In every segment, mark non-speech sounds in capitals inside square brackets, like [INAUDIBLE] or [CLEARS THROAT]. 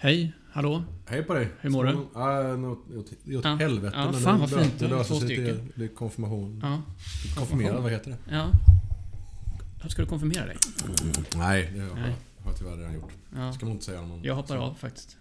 Hej, hallå? Hej på dig. Hur mår du? Ja, något, åt, Ja. helvete. Ja, men fan det, vad fint. Det löser sig till konfirmation. Ja. Konfirmerad, vad heter det? ja. Ska du konfirmera dig? Nej, det har jag tyvärr redan gjort. Ja. Ska man inte säga någon. Jag hoppar av faktiskt.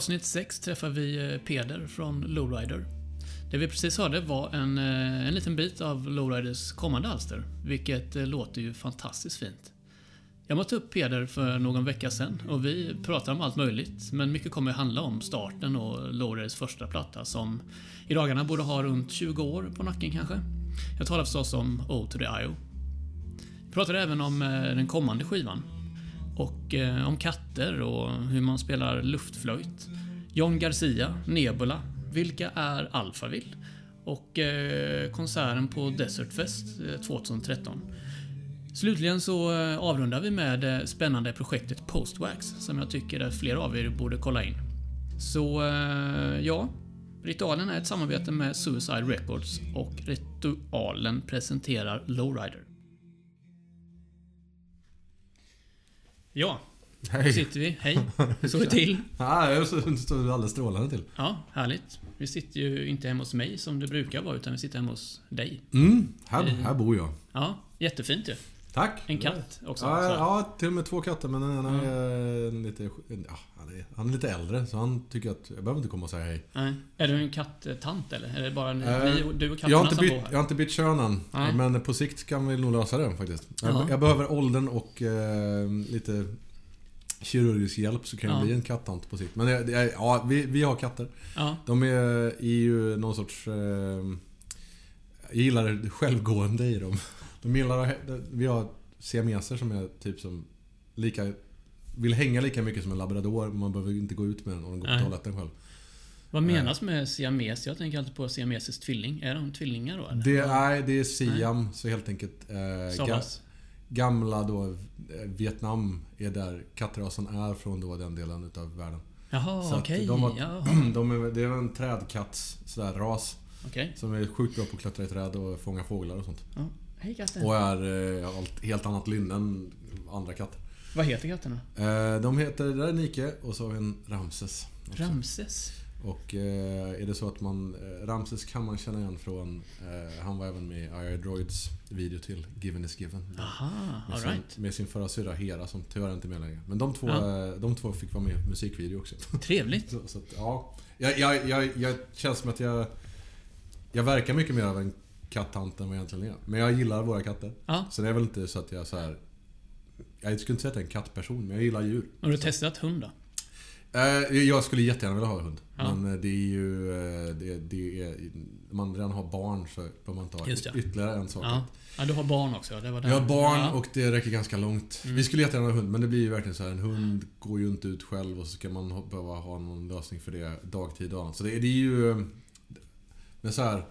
Avsnitt 6 träffar vi eh, Peder från Lowrider. Det vi precis hörde var en, eh, en liten bit av Lowriders kommande alster, vilket eh, låter ju fantastiskt fint. Jag mötte upp Peder för någon vecka sedan och vi pratade om allt möjligt, men mycket kommer handla om starten och Lowriders första platta som i dagarna borde ha runt 20 år på nacken kanske. Jag talar förstås om O to the IO. Vi pratade även om den kommande skivan. Och eh, om katter och hur man spelar luftflöjt. John Garcia, Nebula, Vilka är Alphaville? Och eh, konserten på Desert Fest eh, 2013. Slutligen så eh, avrundar vi med det spännande projektet Postwax som jag tycker att fler av er borde kolla in. Så eh, ja, Ritualen är ett samarbete med Suicide Records och Ritualen presenterar Lowrider. Ja, här Hej. sitter vi. Hej. Hur står det till? Ja, jag står alldeles strålande till. Ja, härligt. Vi sitter ju inte hemma hos mig som det brukar vara, utan vi sitter hemma hos dig. Mm, här, här bor jag. Ja, jättefint ju. Tack. En katt också. Ja, ja, till och med två katter men den ena är eh, lite... Ja, han, är, han är lite äldre så han tycker att jag behöver inte komma och säga hej. Nej. Är du en kattant eller? Är det bara ni, Eh, ni, du och katterna Jag har, inte som bytt, bor jag här? har inte bytt kön än. Nej. Men på sikt kan vi nog lösa det faktiskt. Jag, Ja. jag behöver åldern och eh, lite kirurgisk hjälp så kan jag Ja. bli en kattant på sikt. Men det är, ja, vi, vi har katter. De är, är ju någon sorts... Eh, jag gillar det självgående i dem. De gillar... Vi har siameser som är typ som... Lika... Vill hänga lika mycket som en labrador. men Man behöver inte gå ut med den och de går på Nej. toaletten själv. vad menas med siames? Jag tänker alltid på siamesisk tvilling. Är de tvillingar då eller? Det är, det är Siam, så helt enkelt... Eh, ga, gamla då eh, Vietnam är där kattrasen är från då den delen utav världen. Jaha, okej. de har- Jaha, [CLEARS THROAT] De är, det är en trädkatts sådär ras. okej. Som är sjukt bra på att klättra i träd och fånga fåglar och sånt. Ja. Hej katten. Och är eh, allt, helt annat lynne än andra katter. Vad heter katterna? Eh, de heter, det där är Nike och så har vi en Ramses. också. Ramses? Och eh, är det så att man... Ramses kan man känna igen från... Han var även med i I Droids video till Given is Given. Aha, Med sin, alright. med sin förra syrra Hera som tyvärr inte är med längre. Men de två, Ja. de två fick vara med i musikvideo också. Trevligt. [LAUGHS] Så, så att, ja. Jag, jag, jag, jag känns som att jag... Jag verkar mycket mer av en kattant än vad jag egentligen är. Men jag gillar våra katter. Ja. Så det är väl inte så att jag så här. Jag skulle inte säga att jag är en kattperson, men jag gillar djur. Har du testat hund då? Eh, Jag skulle jättegärna vilja ha hund. Ja. Men eh, det är ju... eh, Det, det är, om man redan har barn så behöver man inte ha det. ytterligare en sak. Ja. ja, du har barn också. Det var Jag har barn ja. och det räcker ganska långt. Mm. Vi skulle jättegärna ha hund, men det blir ju verkligen så här. En hund går ju inte ut själv och så ska man behöva ha någon lösning för det dagtid och annat. Så det, det är ju... Men så här,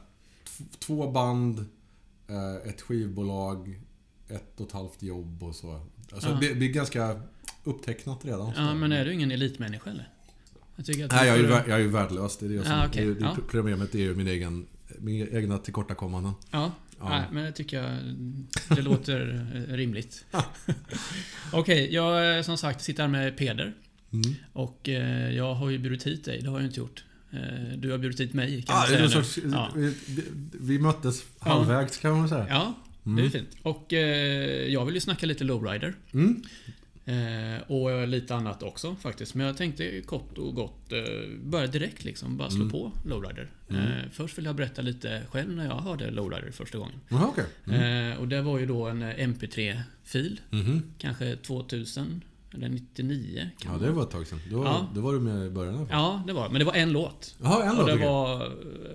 Två band, eh, ett skivbolag, ett och ett halvt jobb och så. Alltså Ja. det blir ganska upptecknat redan. Ja, men är du ingen elitmänniska eller? Jag att Nej, jag är, ju, jag är ju värdelös. Det är det som... Ja, okej. det, det, Ja. Problemet är ju min egen, min egna tillkortakommanden. Ja, Ja. Nej, men det tycker jag det låter eh, rimligt. [LAUGHS] Okej, jag eh, som sagt sitter här med Peder. Mm. Och eh, jag har ju bjudit hit dig, det har jag inte gjort. Eh, du har bjudit hit mig kan Ah, man säga sorts, Ja. vi, vi, möttes halvvägs kan man säga. ja, det är Mm. fint. Och eh, jag vill ju snacka lite lowrider. Mm. Eh, och lite annat också faktiskt. Men jag tänkte kort och gott eh, börja direkt liksom. Bara slå Mm. på Lowrider. Mm. Eh, först vill jag berätta lite själv när jag hörde Lowrider första gången. Jaha, okej. Mm. Eh, och det var ju då en MP3-fil. Mhm. Kanske 2000 eller 99. kan Ja, det det var ett tag sedan. Då, Ja. då var du med i början. Ja, det var Men det var en låt. Jaha, en och låt. det okej. var... eh,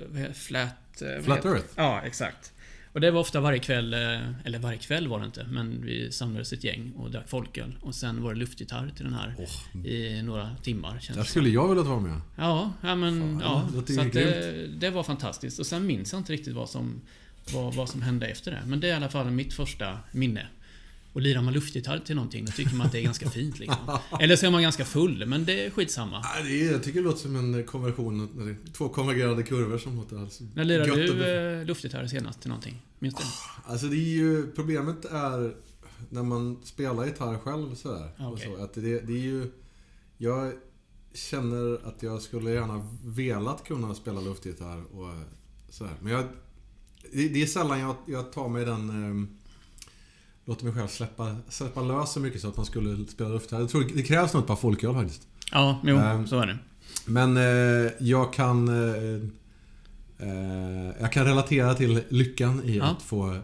vad heter- Flat... eh, Flat Earth. Ja, exakt. Och det var ofta varje kväll, eh, eller varje kväll var det inte, men vi samlades ett gäng och drack folköl. Och sen var det luftgitarr till den här Åh, i några timmar. Känns där det skulle jag vilja vara med. Ja, ja men Fan, ja. det Så det, det var fantastiskt. Och sen minns jag inte riktigt vad som, vad, vad som hände efter det. Men det är i alla fall mitt första minne. Och lirar man luftgitarr till någonting, då tycker man att det är ganska fint liksom. Eller så är man ganska full, men det är skitsamma. Nej, det är, jag tycker det låter som en konversion. Två konvergerande kurvor som låter alls När lirade och du befriande. eh, luftgitarr senast till någonting? Minns du? Alltså det är ju... Problemet är när man spelar gitarr själv sådär. Ja, och okej. så, att det, det är ju... Jag känner att jag skulle gärna velat kunna spela luftgitarr och sådär. Men jag... Det, det är sällan jag, jag tar mig den... låter mig själv släppa, släppa lös så mycket så att man skulle spela luftgitarr. Jag tror det krävs nog ett par folköl faktiskt. Ja, jo, Ehm, så är det. Men eh, jag kan... Eh, eh, jag kan relatera till lyckan i Ja. att få... [LAUGHS]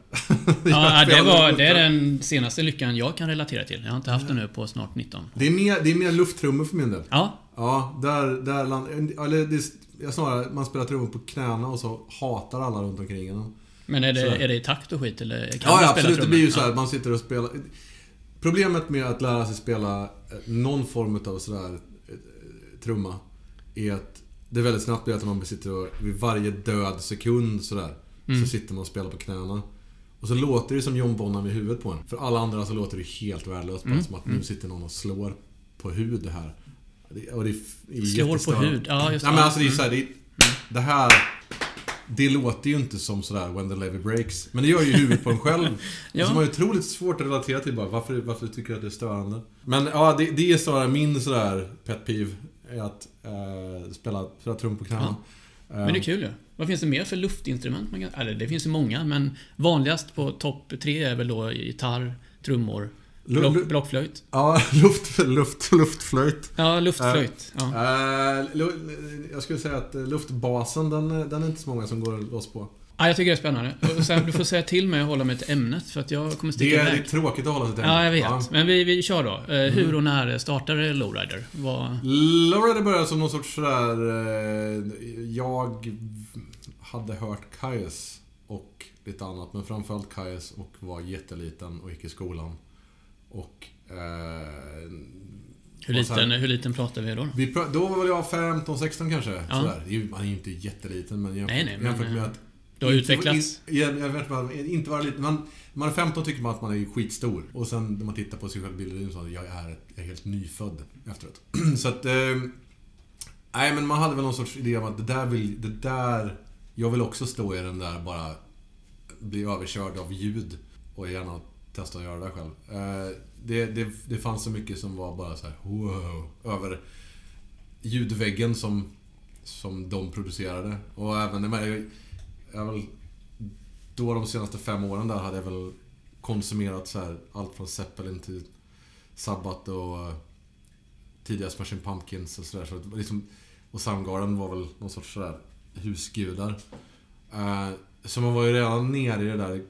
Ja, det, var, det är den senaste lyckan jag kan relatera till. Jag har inte haft den nu på snart 19. Det är mer, det är mer lufttrummor för min del. Ja, Ja, där... där land, eller det snarare, man spelar trummor på knäna och så hatar alla runt omkring en. Men är det, Så. är det i takt och skit eller kan Ja, ja absolut. Det trummor? blir ju så här Ja. att man sitter och spelar... Problemet med att lära sig spela eh, någon form av sådär eh, trumma är att det väldigt snabbt blir att man sitter och vid varje död sekund sådär Mm. så sitter man och spelar på knäna. Och så låter det som John Bonham i huvudet på en. För alla andra så låter det helt värdelöst. Bara Mm, som att mm. nu sitter någon och slår på hud det här. Det- Och det är, är Slår på hud. Ja, just Nej men alltså det är Mm. så här, det, det här... Det låter ju inte som sådär When the Levy Breaks. Men det gör ju huvudet på en själv. [LAUGHS] Ja. Som har otroligt svårt att relatera till bara. Varför, varför tycker du att det är störande? Men ja, det, det är sådär min sådär pet peeve. Är att eh, spela, spela trum på knäna. Eh, Men det är kul ju. Vad finns det mer för luftinstrument? Man kan, eller det finns ju många, men vanligast på topp tre är väl då gitarr, trummor, block, blockflöjt. Ja, [LAUGHS] luft, luft, luftflöjt. Ja, luftflöjt. Ja. Eh, jag skulle säga att eh, luftbasen, den, den är inte så många som går loss på. ja, jag tycker det är spännande. Och sen, du får säga till mig att hålla mig till ämnet, för att jag kommer sticka är, det är iväg. tråkigt att hålla sig till Ja, jag vet. Ja. Men vi, vi kör då. Eh, hur och när startade Lowrider? Vad... Lowrider började som någon sorts sådär... Eh, jag hade hört Kajes och lite annat, men framförallt Kajes och var jätteliten och gick i skolan. Och... Eh, Hur så här- liten, hur liten pratar vi då? vi, pra- då var jag 15-16 kanske. Ja. Sådär. Man är ju inte jätteliten, men jämfört, Nej, nej, men, jämfört med eh, att... Du har inte- utvecklats. Jag, jag vet vad, inte vara liten. Man, man är 15 tycker man att man är skitstor. Och sen när man tittar på sig själv i bilden så att jag är, jag är helt nyfödd efteråt. [CLEARS THROAT] så att... Eh, nej, men man hade väl någon sorts idé om att det där vill... Det där... Jag vill också stå i den där bara... Bli överkörd av ljud. Och gärna testa att göra det själv. Eh, det, det, det fanns så mycket som var bara så här wow. Över ljudväggen som, som de producerade. Och även... Jag, jag, jag väl, då de senaste fem åren där hade jag väl konsumerat så här allt från Zeppelin till Sabbath och eh, tidiga Smashing Pumpkins och sådär. Så liksom, och Soundgarden var väl någon sorts sådär husgudar. Eh, så man var ju redan nere i det där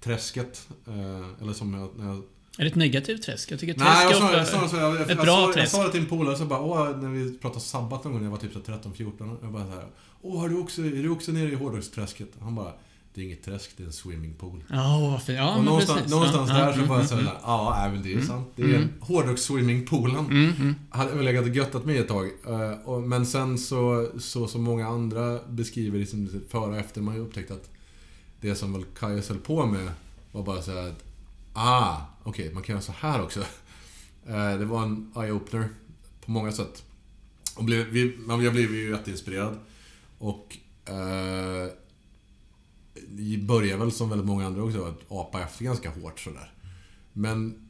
träsket. Eh, eller som jag... När jag Är det ett negativt träsk? Jag tycker träsk Nej, jag sa, jag sa så. Jag, jag, ett jag, bra sa, jag träsk. sa det till en polare så bara, åh, när vi pratade sabbat någon gång när jag var typ så 13-14. Jag bara så här, åh, är du också, är du också nere i hårdrocksträsket? Han bara, det är inget träsk, det är en swimmingpool. Ja, vad fint. Ja, och någonstans, precis. någonstans ja, där ja, så mm, bara mm, så här, mm. ja, men det är Mm. sant. Det är Mm. mm. hårdrocksswimmingpoolen. Mm, mm. Hade väl legat och göttat mig ett tag. Eh, Men sen så, så som många andra beskriver liksom före och efter man har upptäckt att det som väl Kajas höll på med var bara så att Ah, okej, man kan göra så här också. [LAUGHS] Eh, det var en eye-opener på många sätt. Och blev, vi, jag blev ju jätteinspirerad. Och eh, började väl som väldigt många andra också att apa efter ganska hårt sådär. Men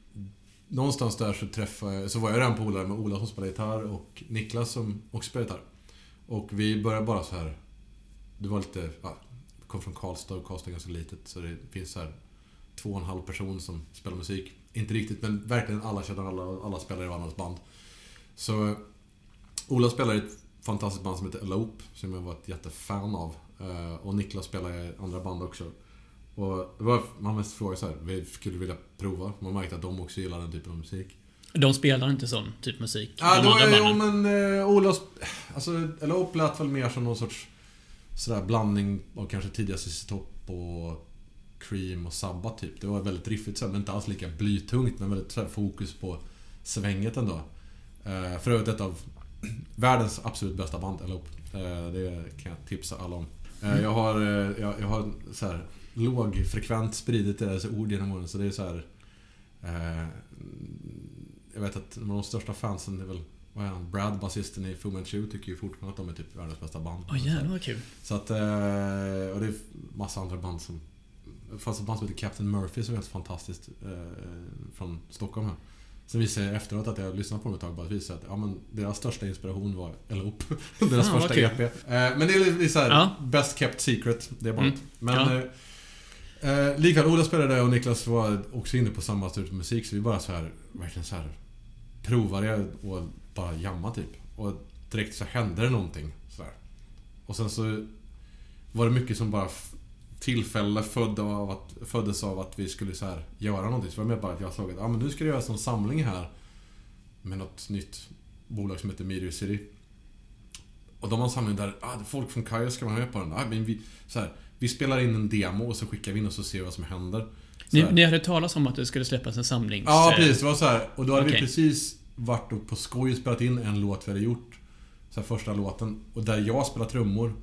någonstans där så träffade jag, så var jag redan polare med Ola som spelar gitarr och Niklas som också spelar gitarr. Och vi började bara så här. Det var lite, ja, kom från Karlstad och Karlstad är ganska litet så det finns så här två och en halv person som spelar musik. inte riktigt, men verkligen alla känner alla alla spelar i varandras band. Så Ola spelar i ett fantastiskt band som heter Elope, som jag var ett jättefan av. Eh, Och Niklas spelar i andra band också. Och det var, man mest frågade så här, vi skulle vilja prova. Man märkte att de också gillar den typen av musik. De spelar inte sån typ musik. Ja, de då andra är, jo banden. men eh, Ola... Alltså, Elope lät väl mer som någon sorts sådär blandning av kanske tidiga Top och Cream och Sabbath typ. Det var väldigt riffigt så här, men inte alls lika blytungt men väldigt så här, fokus på svänget ändå. Eh, för övrigt ett av [CLEARS THROAT] världens absolut bästa band, Elope. Eh, det kan jag tipsa alla om. Eh, jag har, eh, jag, jag har så här lågfrekvent spridit deras ord genom åren så det är så här. Eh, jag vet att de största fansen är väl vad är han? Brad, basisten i Fu Manchu, tycker ju fortfarande att de är typ världens bästa band. Åh jävlar vad kul. Så att, eh, och det är massa andra band som... Det fanns ett band som heter Captain Murphy som är helt fantastiskt. Eh, från Stockholm här. Sen visade jag efteråt att jag lyssnade på dem ett tag bara att visa att ja, men deras största inspiration var Elope. [LAUGHS] deras vad första. EP. Eh, men det är lite såhär, Ja. best kept secret, det bandet. Mm. Men Ja. eh, likväl, Ola spelade och Niklas var också inne på samma typ av musik så vi bara så här, verkligen så här provade och bara jamma typ. Och direkt så hände det någonting. Så här. Och sen så var det mycket som bara tillfälle födde av att, föddes av att vi skulle så här göra någonting. Så det var mer bara att jag såg att ah, men nu ska det göras en samling här med något nytt bolag som heter Media City. Och de har en samling där ah, folk från Kaja ska vara med på den. Ah, men vi, så här, vi spelar in en demo och så skickar vi in och så ser vi vad som händer. Ni, ni hade talat om att det skulle släppas en samlings... Ja, precis. Det var så här. Och då hade Okej. vi precis varit och på skoj spelat in en låt vi hade gjort. Så första låten. Och där jag spelar trummor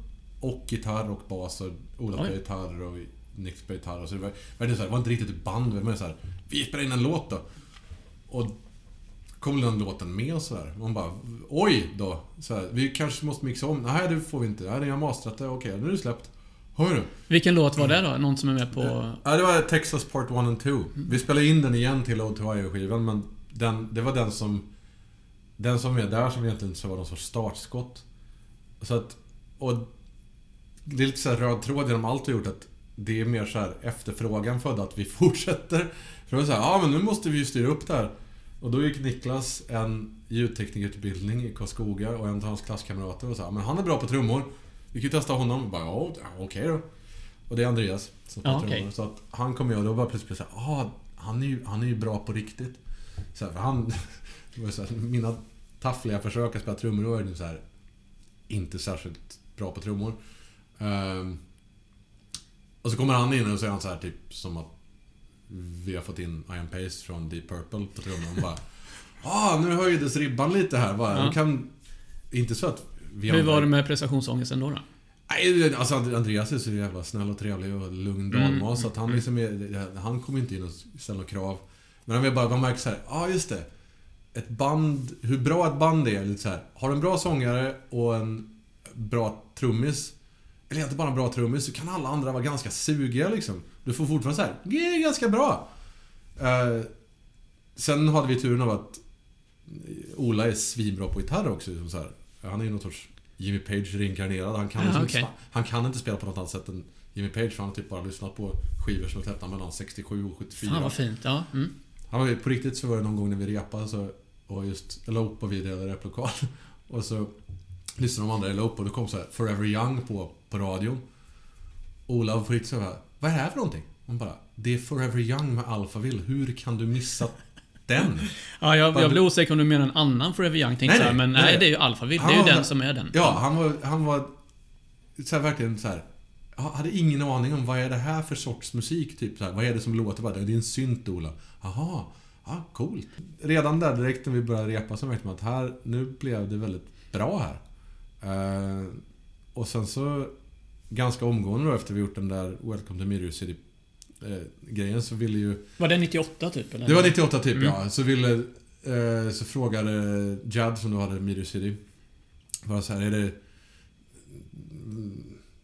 och gitarr och bas och Ola spelar gitarr och Nick spelar gitarr. Och så det var, verkligen så här, det var inte riktigt ett band. Det mer så här, vi spelar in en låt då. Och kom den låten med och sådär. Man bara, oj då. Så här, vi kanske måste mixa om. Nej, det får vi inte. Nej, ni har mastrat det. Okej, nu är det släppt. Hör du? Vilken låt var det då? Någon som är med på... Ja, det var Texas Part 1 and 2. Vi spelade in den igen till Old skivan men den, det var den som... Den som är där som egentligen så var någon sorts startskott. Så att... Och... Det är lite så röd tråd genom allt vi har gjort att det är mer så här efterfrågan födda att vi [LAUGHS] fortsätter. För det var så här, ja men nu måste vi ju styra upp det här. Och då gick Niklas en ljudteknikerutbildning i Karlskoga och en av hans klasskamrater och sa men han är bra på trummor. Vi kan ju testa honom. Och bara, ja, okej då. Och det är Andreas som spelar Ja, trummor. Så att han kom med och då var plötsligt såhär, ah, han är ju, han är ju bra på riktigt. Så här, för han... [LAUGHS] Så här, mina taffliga försök att spela trummor var ju så här, inte särskilt bra på trummor. Ehm, och så kommer han in och så är han så här typ som att vi har fått in Iron Pace från Deep Purple på trummor. Och bara [LAUGHS] Ah, nu höjdes ribban lite här bara. Ja. Kan... Inte så att vi Hur var det med prestationsångesten då? då? Nej, alltså Andreas är så jävla snäll och trevlig och lugn Mm, dalmas så att han liksom är, Han kommer inte in och ställer krav. Men han vill bara, man märker så här, ja ah, just det. Ett band, hur bra ett band är, lite så här. Har du en bra sångare och en bra trummis, eller inte bara en bra trummis, så kan alla andra vara ganska sugiga liksom. Du får fortfarande så här, det är ganska bra. Eh, sen hade vi turen av att Ola är svinbra på gitarr också. liksom Så här. Han är ju någon sorts Jimmy Page reinkarnerad. Han kan, liksom okej. inte, han kan inte spela på något annat sätt än Jimmy Page. För han har typ bara lyssnat på skivor som är släppta mellan 67 och 74. Fan vad fint. Ja. Mm. Han var ju, på riktigt så var det någon gång när vi repade så, och just Elope och vi delade replokal. [LAUGHS] Och så lyssnade de andra Elope och då kom så här Forever Young på, på radion. Ola var på riktigt så här, vad är det här för någonting? Man bara, det är Forever Young med Alphaville. Hur kan du missa [LAUGHS] den? Ja, jag, Bara- jag blev osäker om du menar en annan Forever Young, tänkte Nej, nej, Men nej, nej, det är ju Alphaville. Han Det är ju den som är den. Ja, han var, han var så här, verkligen så här. Hade ingen aning om vad är det här för sorts musik, typ så här, Vad är det som låter? Bara, det är en synt, Ola. Aha, ja, coolt. Redan där direkt när vi började repa så märkte man att här, nu blev det väldigt bra här. Eh, och sen så, ganska omgående då efter vi gjort den där Welcome to Mirror City eh, grejen så ville ju... Var det 98 typ? Eller? Det var 98 typ, Mm. ja. Så ville... Eh, så frågade Jad som då hade Mirror City. Bara så här, är det...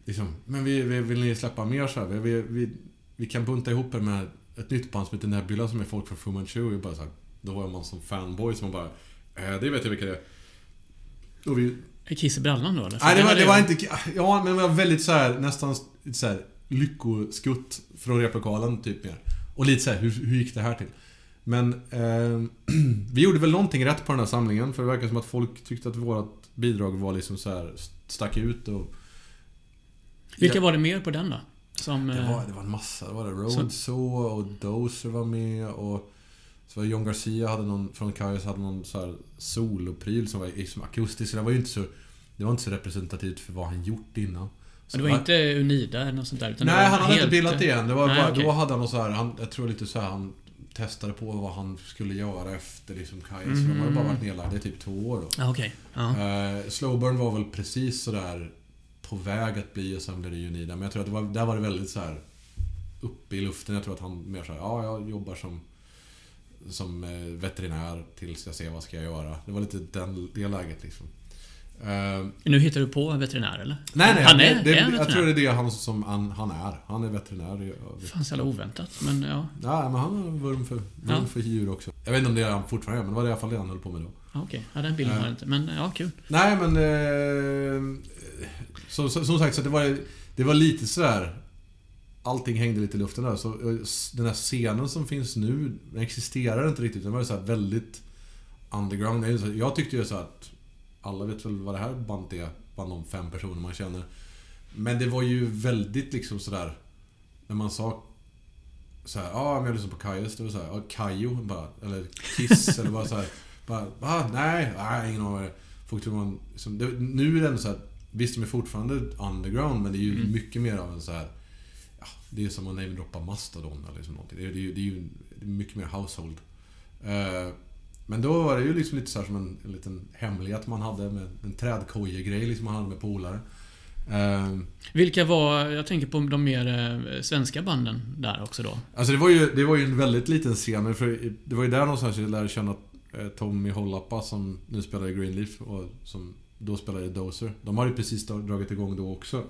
Liksom, men vi, vi, vill ni släppa mer så här? Vi, vi, vi, vi kan bunta ihop er med ett nytt band som heter Nebula som är folk från Fu Manchu. Och bara så här, då var man som fanboy som bara... Eh, det vet jag vilka det är. Och vi, Är Kiss i brallan då eller? Nej, det var, det var inte... Ja, men det var väldigt så här, nästan så här lyckoskutt från replokalen, typ mer. Och lite så här, hur, hur gick det här till? Men eh, [CLEARS THROAT] vi gjorde väl någonting rätt på den här samlingen. För det verkar som att folk tyckte att vårt bidrag var liksom så här stack ut och... Vilka var det mer på den då? Som... Det eh, var, det var en massa. Det var det Roadsaw och Dozer var med och... Så var John Garcia hade någon, från Kaios hade någon så här solopryl som var liksom akustisk. Så det var ju inte så... Det var inte så representativt för vad han gjort innan. Så det var inte Unida eller något sånt där? Utan Nej, han hade inte helt- bildat det än. Det var Nej, bara, okej. Då hade han så här, han, jag tror lite så här, han testade på vad han skulle göra efter liksom Kaios. De hade bara varit nedlagda i typ två år då. Ja, okej. Ja. Eh, Slowburn var väl precis sådär på väg att bli och sen blev det Unida. Men jag tror att det var, där var det väldigt så här uppe i luften. Jag tror att han mer såhär, ja jag jobbar som som eh, veterinär tills jag ser vad ska jag göra. Det var lite den, det läget liksom. Eh, Nu hittar du på en veterinär eller? nej, nej. Han det, är, det, är han jag tror det är det han som han, han är. Han är veterinär. Jag- Fan så jävla oväntat. Men ja, Nej, men han har en vurm för, vurm Ja. för djur också. Jag vet inte om det är han fortfarande men det var i alla fall det han höll på med då. Okej. Ja, den bilden har jag inte. Men ja, kul. Nej, men... Eh, så, som sagt, så det var, det var lite sådär... Allting hängde lite i luften där. Så eh, den här scenen som finns nu, den existerar inte riktigt. Den var så väldigt underground. Jag tyckte ju så att... Alla vet väl vad det här bandet är, bland de fem personer man känner. Men det var ju väldigt liksom sådär... När man sa så ja men jag lyssnar på Kaios. Det var såhär, ja Kajo bara. Eller Kiss eller bara såhär. Bara, ah, nej, nej, ingen aning. Folk tror man... Liksom, det, nu är det ändå såhär, visst de är fortfarande underground men det är ju Mm. mycket mer av en så här. Ja, det är som att namedroppa Mastodon eller liksom någonting. Det är, det är, ju- det är ju det är mycket mer household. Eh, men då var det ju liksom lite så här som en, en liten hemlighet man hade med en trädkojegrej liksom man hade med polare. Eh, Vilka var... Jag tänker på de mer eh, svenska banden där också då. Alltså det var, ju, det var ju en väldigt liten scen. För det var ju där någonstans jag lärde känna eh, Eh, Tommy Hollappa som nu spelar i Greenleaf och som då spelade i Dozer. De hade ju precis dragit igång då också.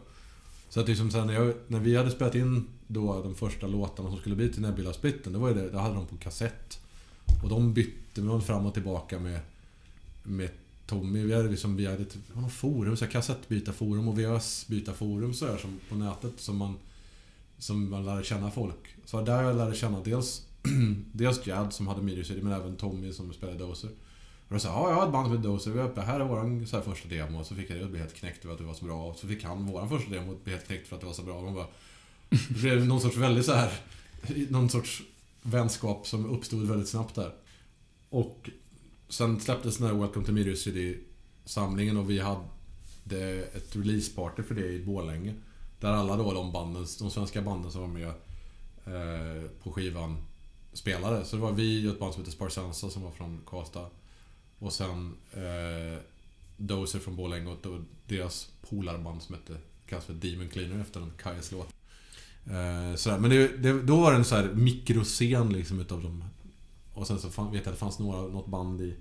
Så att liksom sen när, jag, när vi hade spelat in då de första låtarna som skulle bli till Nebula-splitten, det var ju det, det hade de på kassett. Och de bytte man fram och tillbaka med, med Tommy. Vi hade liksom, vi hade typ, någon forum, så här kassettbytarforum och VHS-bytarforum så här, som på nätet som man som man lärde känna folk. Så där jag lärde känna dels [CLEARS THROAT] Dels Jad som hade Media men även Tommy som spelade Dozer. Och då sa ja jag har ett band som heter Dozer, vi är uppe, här är våran så här första demo. Och så fick jag det och blev helt knäckt över att det var så bra. Och så fick han våran första demo och blev helt knäckt för att det var så bra. Man bara, det blev någon sorts väldigt så här Någon sorts vänskap som uppstod väldigt snabbt där. Och sen släpptes den här Welcome to Meteor City samlingen och vi hade ett releaseparty för det i Borlänge. Där alla då de banden, de svenska banden som var med eh, på skivan spelade. Så det var vi och ett band som heter Sparsensa som var från Karlstad. Och sen eh, Dozer från Borlänge och deras polarband som hette, kallas för Demon Cleaner efter en Kajas låt. Eh, sådär. Men det, det, då var det en så här mikroscen liksom utav dem. Och sen så fan, vet jag att det fanns några, något band i,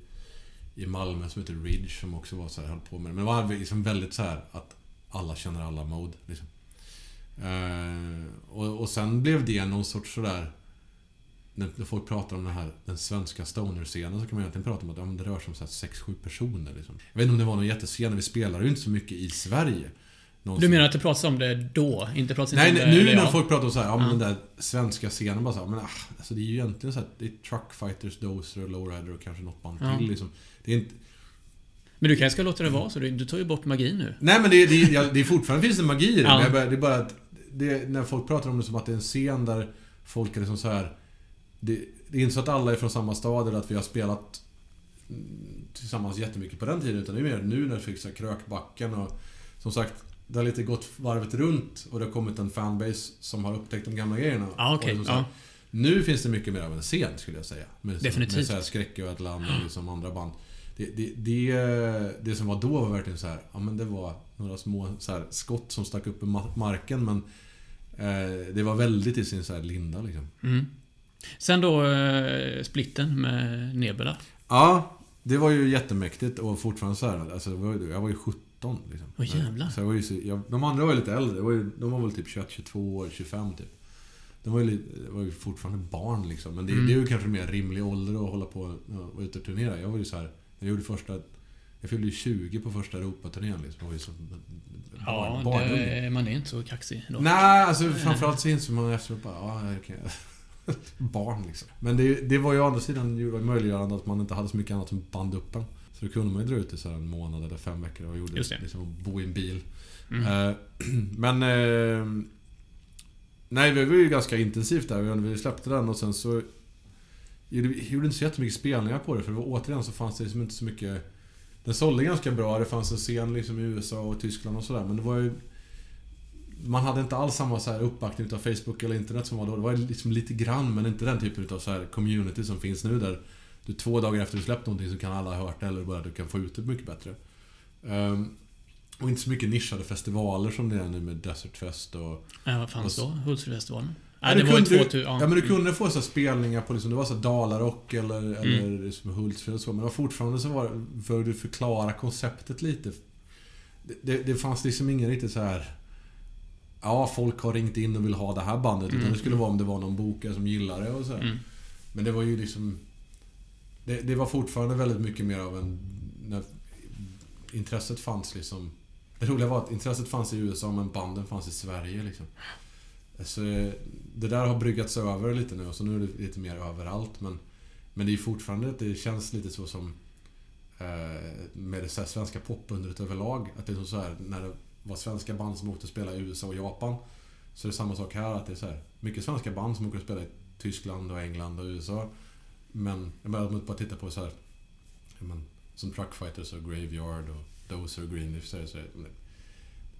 i Malmö som heter Ridge som också var så här, höll på med det. Men det var liksom väldigt så här att alla känner alla mode. Liksom. Eh, och, och sen blev det någon sorts sådär... När folk pratar om den här den svenska stoner-scenen så kan man egentligen prata om att ja, det rör sig om så här 6-7 personer. Liksom. Jag vet inte om det var någon jättescen, vi spelar ju inte så mycket i Sverige. Du Någonsin. menar att det pratas om det då? Inte pratas Nej, inte om det... nu eller när folk pratar om så här, ja, men Ja. den där svenska scenen bara så här, men ah, alltså det är ju egentligen så här, det är Truckfighters, Dozer, Lowrider och kanske något band Ja. till liksom. Det är inte, Men du kanske ska låta det vara så? Du, du tar ju bort magin nu. Nej men det, det, det är fortfarande finns det magi i det. Ja. Men bara, det är bara att det, när folk pratar om det som att det är en scen där folk är liksom så här. Det, det är inte så att alla är från samma stad eller att vi har spelat mm, tillsammans jättemycket på den tiden. Utan det är mer nu när så här Krökbacken och som sagt det har lite gått varvet runt och det har kommit en fanbase som har upptäckt de gamla grejerna. Okej. Och liksom. Nu finns det mycket mer av en scen skulle jag säga. Med, Definitivt. Med så här Skräcködlan och liksom andra band. Det, det, det, det som var då var verkligen så här, ja men det var några små så skott som stack upp i ma- marken men eh, det var väldigt i sin så här linda liksom. Mm. Sen då eh, splitten med Nebula. Ja, det var ju jättemäktigt och fortfarande så här, alltså, jag var ju 17 liksom. Åh, jävlar. Så jag var ju så, jag, de andra var ju lite äldre, var ju, de var väl typ 21, 22 år, 25 typ. De var ju, lite, var ju fortfarande barn liksom. Men det, Mm. det är ju kanske en mer rimlig ålder att hålla på och vara ute och turnera. Jag var ju så här, jag gjorde första... Jag fyllde ju 20 på första Europaturnén liksom. Var ju så... Ja, det, man är inte så kaxig då. Nej, alltså framförallt så insåg man efteråt bara, ja, jag kan, [LAUGHS] barn liksom. Men det, det var ju å andra sidan möjliggörande att man inte hade så mycket annat som band upp en. Så då kunde man ju dra ut i så en månad eller fem veckor och gjorde Just det. liksom bo i en bil. Mm. Eh, [CLEARS THROAT] men... Eh, nej, det var ju ganska intensivt där. Vi släppte den och sen så... Vi gjorde inte så jättemycket spelningar på det för det var, återigen så fanns det liksom inte så mycket... Den sålde ganska bra. Det fanns en scen liksom i USA och Tyskland och sådär. Men det var ju... Man hade inte alls samma så här uppbackning utav Facebook eller internet som var då. Det var liksom lite grann, men inte den typen utav så här community som finns nu där du två dagar efter du släppt någonting så kan alla ha hört det eller bara du kan få ut det mycket bättre. Ehm, och inte så mycket nischade festivaler som det är nu med Desert Fest och... Ja, vad fanns Och då? Hultsfredsfestivalen? Ja, Nej, det var ju kunde- 2000... Ja, men du kunde få så spelningar på liksom, det var så Dalarock eller, Mm. eller liksom Hultsfred och så. Men det var fortfarande så var för du förklara konceptet lite. Det, det, det fanns liksom ingen riktigt så här. Ja, folk har ringt in och vill ha det här bandet. Utan Mm. det skulle vara om det var någon bokare som gillar det och så. Mm. Men det var ju liksom... Det, det var fortfarande väldigt mycket mer av en... När intresset fanns liksom... Det roliga var att intresset fanns i USA men banden fanns i Sverige liksom. Så eh, det där har bryggats över lite nu och så nu är det lite mer överallt men... Men det är fortfarande att det känns lite så som... Eh, med det så svenska popundret överlag. Att det är så här när det var svenska band som åkte och spelade i USA och Japan. Så det är samma sak här att det är så här mycket svenska band som åker och spelar i Tyskland och England och USA. Men jag menar, om man bara tittar på så här... men, Som Truckfighters och Graveyard och Dozer och Greenleaf så är det så här,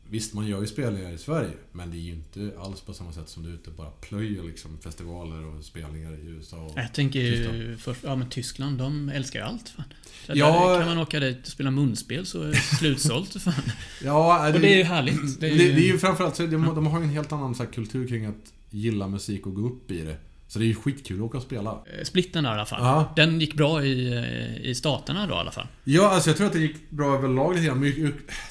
Visst, man gör ju spelningar i Sverige. Men det är ju inte alls på samma sätt som du är ute och bara plöjer liksom festivaler och spelningar i USA. Och, Jag tänker ju först, ja men Tyskland, de älskar ju allt fan. Ja. kan man åka dit och spela munspel så är det slutsålt [LAUGHS] fan. ja, Och det är ju härligt. Det är, det är ju framförallt så de, de har ju en helt annan så kultur kring att gilla musik och gå upp i det. Så det är ju skitkul att åka och spela. Eh, Splitten där i alla fall. Ja. Den gick bra i, eh, i staterna då i alla fall. Ja, alltså jag tror att det gick bra överlag lite grann.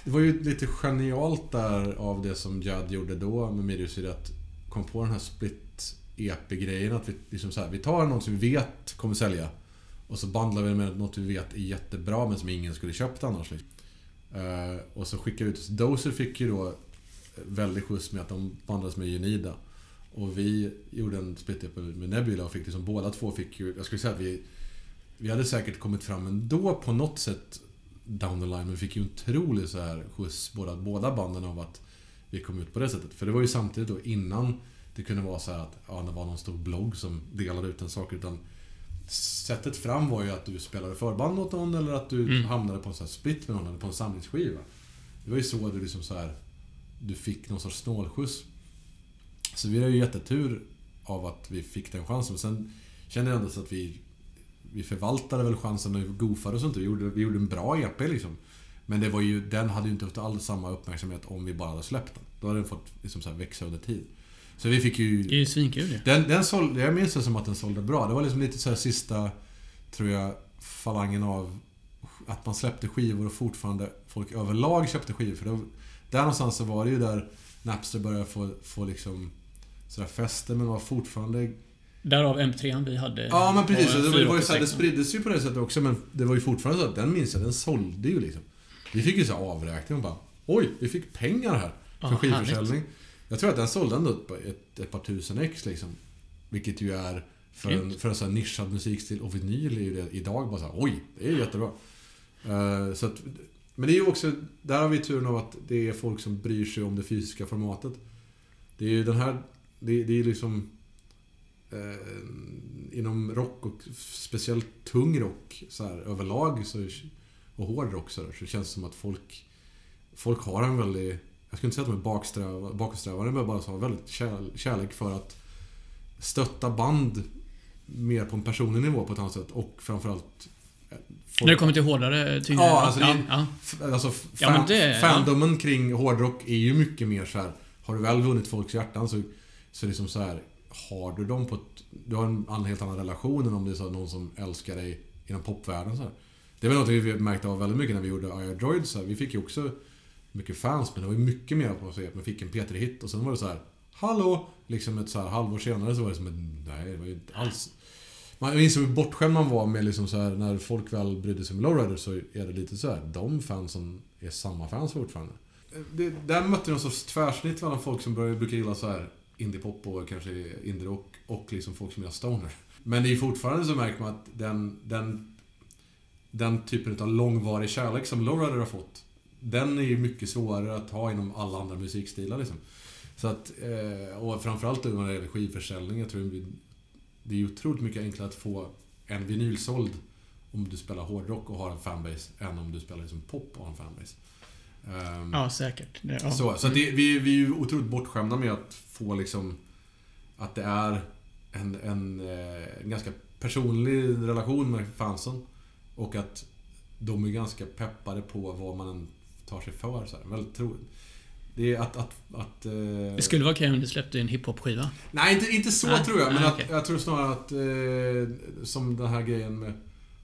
Det var ju lite genialt där av det som Judd gjorde då med Midgårdsyd att kom på den här split EP-grejen. Att vi liksom så här, vi tar något som vi vet kommer sälja. Och så bandlar vi med något vi vet är jättebra men som ingen skulle köpt annars. Liksom. Eh, och så skickade vi ut. Dozer fick ju då väldigt skjuts med att de bandades med Unida. Och vi gjorde en split med Nebula och fick liksom båda två fick ju, jag skulle säga att vi vi hade säkert kommit fram ändå på något sätt down the line, men vi fick ju en otrolig så här skjuts båda, båda banden av att vi kom ut på det sättet. För det var ju samtidigt då innan det kunde vara så här att ja, det var någon stor blogg som delade ut en sak. Utan sättet fram var ju att du spelade förband åt någon eller att du Mm. hamnade på en sån här split med någon eller på en samlingsskiva. Det var ju så du liksom så här du fick någon sorts snålskjuts. Så vi hade ju jättetur av att vi fick den chansen. Sen kände jag ändå så att vi vi förvaltade väl chansen och goofade och sånt. Vi gjorde, vi gjorde en bra EP liksom. Men det var ju, den hade ju inte haft alls samma uppmärksamhet om vi bara hade släppt den. Då hade den fått liksom så växa under tid. Så vi fick Det är ju... ju svinkul ju. Den, den sålde, jag minns det som att den sålde bra. Det var liksom lite så sista, tror jag, falangen av att man släppte skivor och fortfarande folk överlag köpte skivor. För då, där någonstans så var det ju där Napster började få, få liksom sådär fäste men var fortfarande Därav MP3 vi hade. Ja men precis, det var, ju så här, det 486. spriddes ju på det sättet också men det var ju fortfarande så att den minns jag, den sålde ju liksom. Vi fick ju så avräkning och bara Oj, vi fick pengar här för Ja, skivförsäljning. Jag tror att den sålde ändå ett, ett, ett par tusen ex liksom. Vilket ju är för en, Grymt. för en sån här nischad musikstil och vinyl är ju det idag bara så här, Oj, det är jättebra. Eh, så att, men det är ju också, där har vi turen av att det är folk som bryr sig om det fysiska formatet. Det är ju den här, det, det är liksom eh, inom rock och speciellt tung rock så här, överlag så, och hård rock så, där, så känns det som att folk Folk har en väldigt Jag skulle inte säga att de är baksträva, bakåtsträvare men bara så har väldigt kär, kärlek för att Stötta band Mer på en personlig nivå på ett annat sätt och framförallt eh, folk- När det kommer till hårdare, tyngre... Ja, alltså ja, ja. Alltså, f- Ja, fan, det- fandomen kring hårdrock är ju mycket mer så här. Har du väl vunnit folks hjärtan så, så är liksom så här. Har du dem på ett... Du har en helt annan relation än om det är så någon som älskar dig inom popvärlden. Så här. Det är väl något vi märkte av väldigt mycket när vi gjorde IR Droid. Så här. Vi fick ju också mycket fans, men det var ju mycket mer på att säga att man fick en P3-hit och sen var det så här. Hallå! Liksom ett så här halvår senare så var det som ett... Nej, det var ju inte alls... Man minns hur bortskämd man var med liksom så här, när folk väl brydde sig om Lowrider så är det lite så här, de fansen är samma fans fortfarande. Det, där mötte vi någon sorts tvärsnitt mellan folk som började, brukar gilla så här indiepop och kanske indierock och liksom folk som gör stoner. Men det är fortfarande så märker man att den, den, den typen av långvarig kärlek som Lowrider har fått, den är ju mycket svårare att ha inom alla andra musikstilar liksom. Så att, eh, och framförallt när det gäller skivförsäljning, jag tror det det är otroligt mycket enklare att få en vinyl såld om du spelar hårdrock och har en fanbase, än om du spelar liksom pop och har en fanbase. Ehm, Ja, säkert. Det, ja. så, så att det, vi, vi är ju otroligt bortskämda med att få liksom... Att det är en, en, eh, en ganska personlig relation med fansen. Och att de är ganska peppade på vad man än tar sig för. Så här. Väldigt tro, det är att... att, att eh, Det skulle vara okej om du släppte en hiphop-skiva. Nej, inte, inte så Nej, tror jag. Men nej, att, okej. jag tror snarare att... Eh, som den här grejen med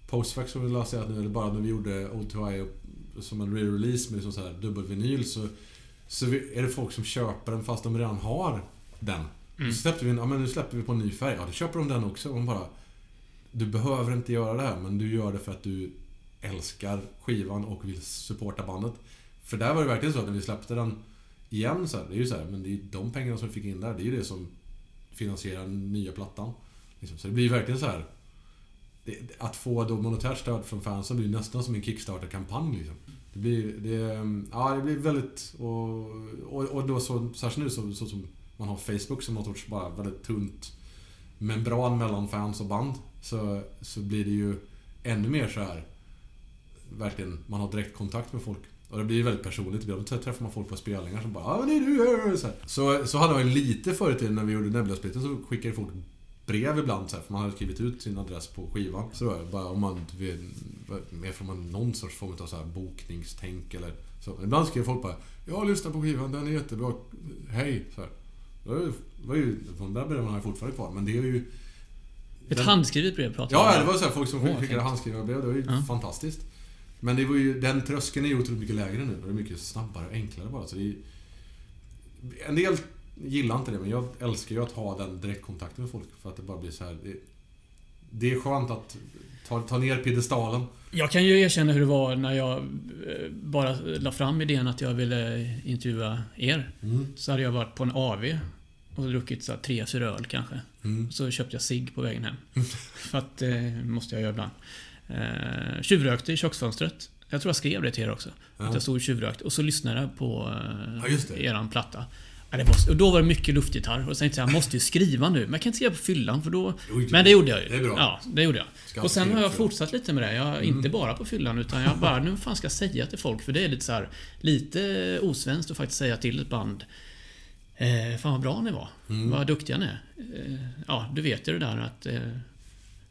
Postfax som vi lanserade nu, eller bara när vi gjorde Old to Eye som en re-release med så här dubbelvinyl så, så är det folk som köper den fast de redan har den. Mm. Så släppte vi en, ja men nu släpper vi på en ny färg. Ja, då köper de den också. Och de bara... Du behöver inte göra det här, men du gör det för att du älskar skivan och vill supporta bandet. För där var det verkligen så att när vi släppte den igen så här, det är ju så här, men det är de pengarna som vi fick in där, det är ju det som finansierar den nya plattan. Liksom. Så det blir verkligen så här. Det, att få då monetärt stöd från fansen blir nästan som en Kickstarter-kampanj liksom. Det blir, det, ehm, ja, det blir väldigt... Och, och, och då så, särskilt nu så, så som man har Facebook som något sorts bara väldigt tunt membran mellan fans och band. Så, så blir det ju ännu mer så här Verkligen, man har direkt kontakt med folk. Och det blir väldigt personligt. Ibland träffar man folk på spelningar som bara ah, det är du! Så, här. så, så hade man ju lite förr i tiden när vi gjorde Nebula-splitten så skickade folk brev ibland så här, för man hade skrivit ut sin adress på skivan. Så då, bara om man mer från man någon sorts form av så här bokningstänk eller så. Ibland skrev folk bara Jag lyssnar på skivan, den är jättebra. Hej! Så här. Det var ju, de där breven har jag fortfarande kvar, men det är ju... Ett den- handskrivet brev pratar Ja, om. det var så här, folk som skickade handskrivna brev. Det var ju Ja. fantastiskt. Men det var ju, den tröskeln är ju otroligt mycket lägre nu. Det är mycket snabbare och enklare bara. Så det är, en del gillar inte det, men jag älskar ju att ha den direktkontakten med folk. För att det bara blir så här. Det, det är skönt att ta, ta ner piedestalen. Jag kan ju erkänna hur det var när jag eh, bara la fram idén att jag ville intervjua er. Så hade jag varit på en AV och druckit så tre, fyra öl kanske. Mm. Så köpte jag cigg på vägen hem. För att det måste jag göra ibland. Eh, tjuvrökte i köksfönstret. Jag tror jag skrev det till er också. Ja. Att jag stod och tjuvrökte. Och så lyssnade jag på eh, Ja, eran platta. Ja, det var, och då var det mycket luftgitarr. Och sen tänkte jag, jag måste ju skriva nu. Men jag kan inte skriva på fyllan för då... Men det gjorde jag ju. det är bra. Ja, det gjorde jag. Ska och sen har jag fortsatt lite med det. Jag, Mm. Inte bara på fyllan utan jag bara, nu fan ska jag säga till folk? För det är lite så här, lite osvenskt att faktiskt säga till ett band eh, Fan vad bra ni var. Mm. Vad duktiga ni är. Eh, ja, du vet ju det där att eh,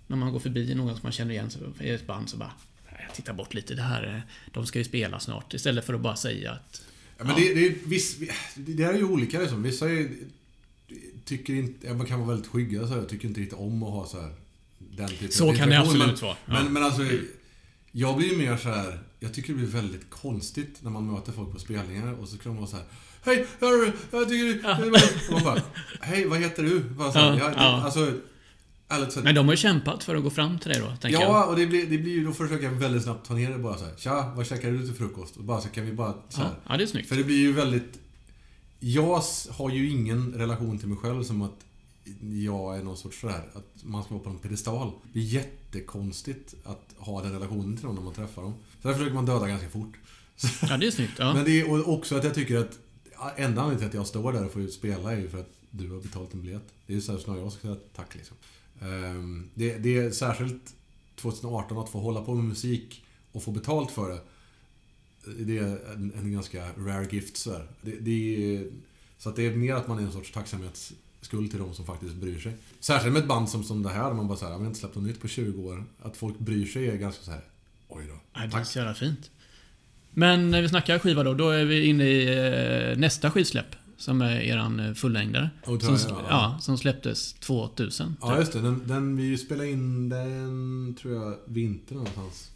när man går förbi någon som man känner igen är ett band så bara "Nej, jag tittar bort lite. Det här, eh, de ska ju spela snart. Istället för att bara säga att Ja, men Det, det, är viss, det är ju olika liksom. Vissa är, tycker inte... ja, Man kan vara väldigt skygga så här. Tycker inte riktigt om att ha så här... Den typen Så kan det absolut men, vara. Ja. Men, men alltså... Jag blir ju mer så här. Jag tycker det blir väldigt konstigt när man möter folk på spelningar och så kan de vara så här. Hej, hörru, jag tycker väldigt... Och man bara, Hej, vad heter du? Bara så här, Ja, jag, ja. Alltså... Men de har ju kämpat för att gå fram till dig då, tänker jag. Ja, och det blir, det blir ju... Då försöker jag väldigt snabbt ta ner det bara så här. Tja, vad käkar du till frukost? Och bara så kan vi bara... Så här, Ja, ja, det är snyggt. för det blir ju väldigt... Jag har ju ingen relation till mig själv som att jag är någon sorts sådär, att man ska vara på en pedestal. Det är jättekonstigt att ha den relationen till dem när man träffar dem. Så där försöker man döda ganska fort. Ja, det är snyggt. Ja. Men det är också att jag tycker att enda anledningen till att jag står där och får spela är ju för att du har betalt en biljett. Det är ju så här snarare jag ska säga tack liksom. Ehm, Det, det är särskilt 2018 att få hålla på med musik och få betalt för det. Det är en, en ganska rare gift så. Det, det är, Så att det är mer att man är en sorts tacksamhetsskuld till de som faktiskt bryr sig. Särskilt med ett band som, som det här, där man bara säger jag har inte släppt något nytt på 20 år. Att folk bryr sig är ganska så här. oj då. Ja, det är Tack. så jävla fint. Men när vi snackar skiva då, då är vi inne i eh, nästa skivsläpp. Som är eran eh, fullängdare. Och Som, ja, ja, som släpptes 2000. Ja, just det. Den, den, vi spelade in den, tror jag, vintern någonstans.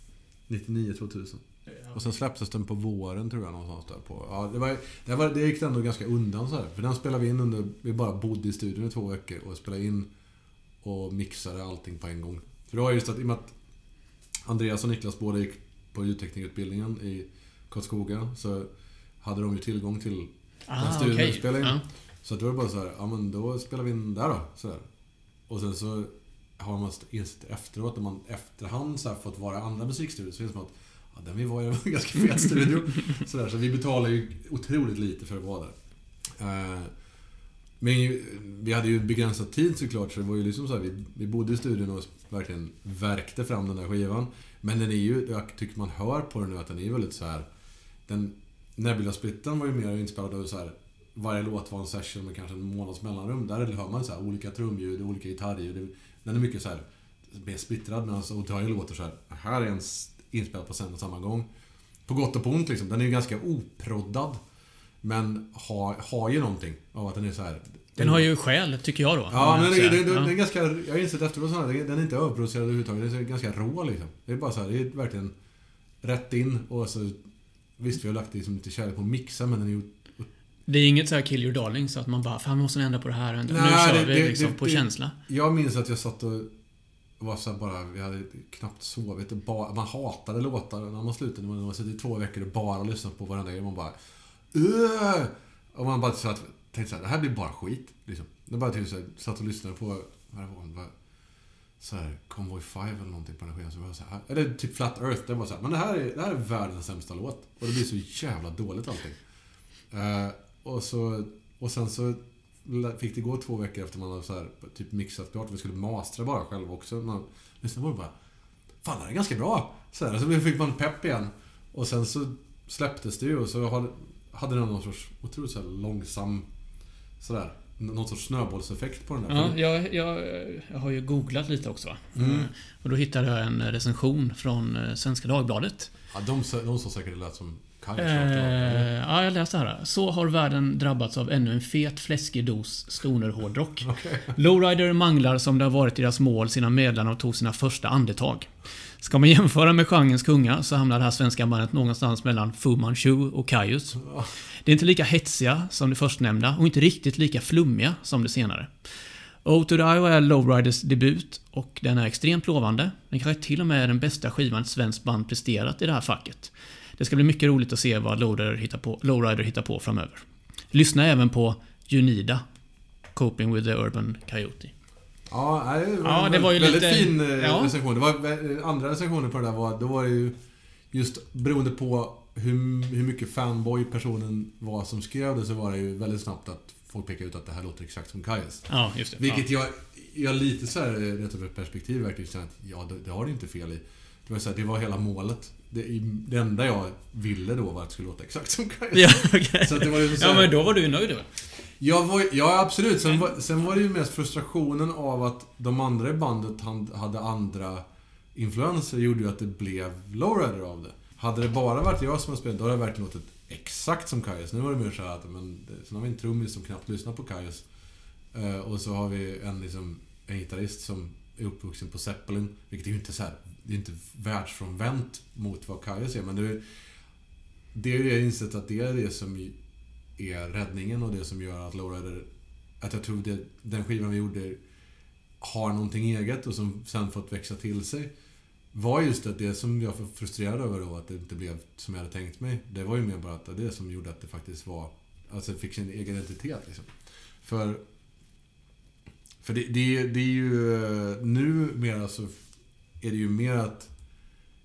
99, 2000. Och sen släpptes den på våren, tror jag, någonstans där på. Ja, det, var, det, var, det gick ändå ganska undan så här. För den spelade vi in under... Vi bara bodde i studion i två veckor och spelade in och mixade allting på en gång. För det var just att, i och med att Andreas och Niklas båda gick på ljudteknikerutbildningen i Karlskoga, så hade de ju tillgång till Ah, studion okej. vi spelade in. Ja. Så då var det bara så här, ja men då spelar vi in där då. Så där. Och sen så har man insett efteråt, när man efterhand så fått vara i andra musikstudior, så är det som att ja, den vi var i var en [LAUGHS] ganska fet studio. så, där, så vi betalar ju otroligt lite för att vara där. Eh, men vi hade ju begränsad tid såklart, så det var ju liksom så här, vi, vi bodde i studion och verkligen verkte fram den där skivan. Men den är ju, jag tycker man hör på den nu att den är väldigt så här. Den Nebula-splitten var ju mer inspelad av så här. Varje låt var en session med kanske en månads mellanrum. Där hör man så här, olika trumljud, olika gitarrljud. Den är mycket så här mer splittrad medan Otario låter så här. Här är en inspelad på sen och samma gång. På gott och på ont liksom. Den är ju ganska oproddad. Men har, har ju någonting av att den är så här. Den har ju själ, tycker jag då. Ja, men det, det, ja. den är ganska... Jag har insett efteråt den den är inte överproducerad överhuvudtaget. Den är ganska rå liksom. Det är bara så här, det är verkligen rätt in och så... Visst, vi har lagt liksom lite kärlek på att mixa, men den är ju... Det är inget så här kill your darling, så att man bara Fan, vi måste ändra på det här. nu Nej, kör det- vi det- liksom det- på känsla. Jag minns att jag satt och var så bara, vi hade knappt sovit. Det Bara, man hatade låtar när man slutade. Man har suttit i två veckor och bara lyssnat på varenda grej. Man bara... Öh! Och man bara satt, tänkte så här, det här blir bara skit. Liksom. Det bara typ så här, satt och lyssnade på, vad var så här, Convoy 5 eller någonting på den här skivan. Så var jag så här, ah, eller typ Flat Earth. Det var så här, men det här, är, det här är världens sämsta låt. Och det blir så jävla dåligt allting. Eh, och, så, och sen så fick det gå två veckor efter man hade så här, typ mixat klart. Vi skulle mastra bara själv också. Man lyssnade på det bara. Fan, det här är ganska bra. Så, här, så fick man pepp igen. Och sen så släpptes det ju och så hade, hade den någon sorts otroligt så här långsam... Sådär. Någon sorts snöbollseffekt på den där. Ja, jag, jag, jag har ju googlat lite också. Va? Mm. Och då hittade jag en recension från eh, Svenska Dagbladet. Ja, de, de sa säkert det lät som Kanye. Eh, ja, jag läste här. Så har världen drabbats av ännu en fet, fläskig dos stoner-hårdrock. [LAUGHS] Lowrider manglar som det har varit deras mål sedan medlemmarna tog sina första andetag. Ska man jämföra med genrens kungar så hamnar det här svenska bandet någonstans mellan Fu Manchu och Kaius. Det är inte lika hetsiga som det förstnämnda och inte riktigt lika flummiga som det senare. O to the Iowa är Lowriders debut och den är extremt lovande. Den kanske till och med är den bästa skivan ett svenskt band presterat i det här facket. Det ska bli mycket roligt att se vad Lowrider hittar på, Lowrider hittar på framöver. Lyssna även på Junida, Coping with the Urban Coyote. Ja, det var, Ja, en det var ju väldigt lite- fin eh, ja. recension. Det var, eh, andra recensioner på det där var, då var det ju just beroende på hur, hur mycket fanboy personen var som skrev det så var det ju väldigt snabbt att folk pekade ut att det här låter exakt som Kajas. Ja, just det. Vilket jag, jag lite så här, rätt perspektiv verkligen känner att ja, det, det har det inte fel i. Det var, så här, det var hela målet. Det, det enda jag ville då var att det skulle låta exakt som Kajas. Ja, okej. Så det var så Ja, här- men då var du ju nöjd väl? jag var, ja, absolut. Sen var, sen var det ju mest frustrationen av att de andra i bandet hade andra influenser gjorde ju att det blev lowrider av det. Hade det bara varit jag som hade spelat, då hade det verkligen låtit exakt som Kajus. Nu var det mer så här att, men, sen har vi en trummis som knappt lyssnar på Kajus. Uh, och så har vi en, liksom, en gitarrist som är uppvuxen på Zeppelin. Vilket är ju inte så här, det är inte världsfrånvänt mot vad Kajus är, men det är det är ju det jag insett att det är det som är räddningen och det som gör att Laura är, Att jag tror det, den skivan vi gjorde har någonting eget och som sen fått växa till sig. Var just att det som jag var frustrerad över då, att det inte blev som jag hade tänkt mig. Det var ju mer bara att det som gjorde att det faktiskt var... Alltså fick sin egen identitet liksom. För... För det, det, det är ju... Nu mer så är det ju mer att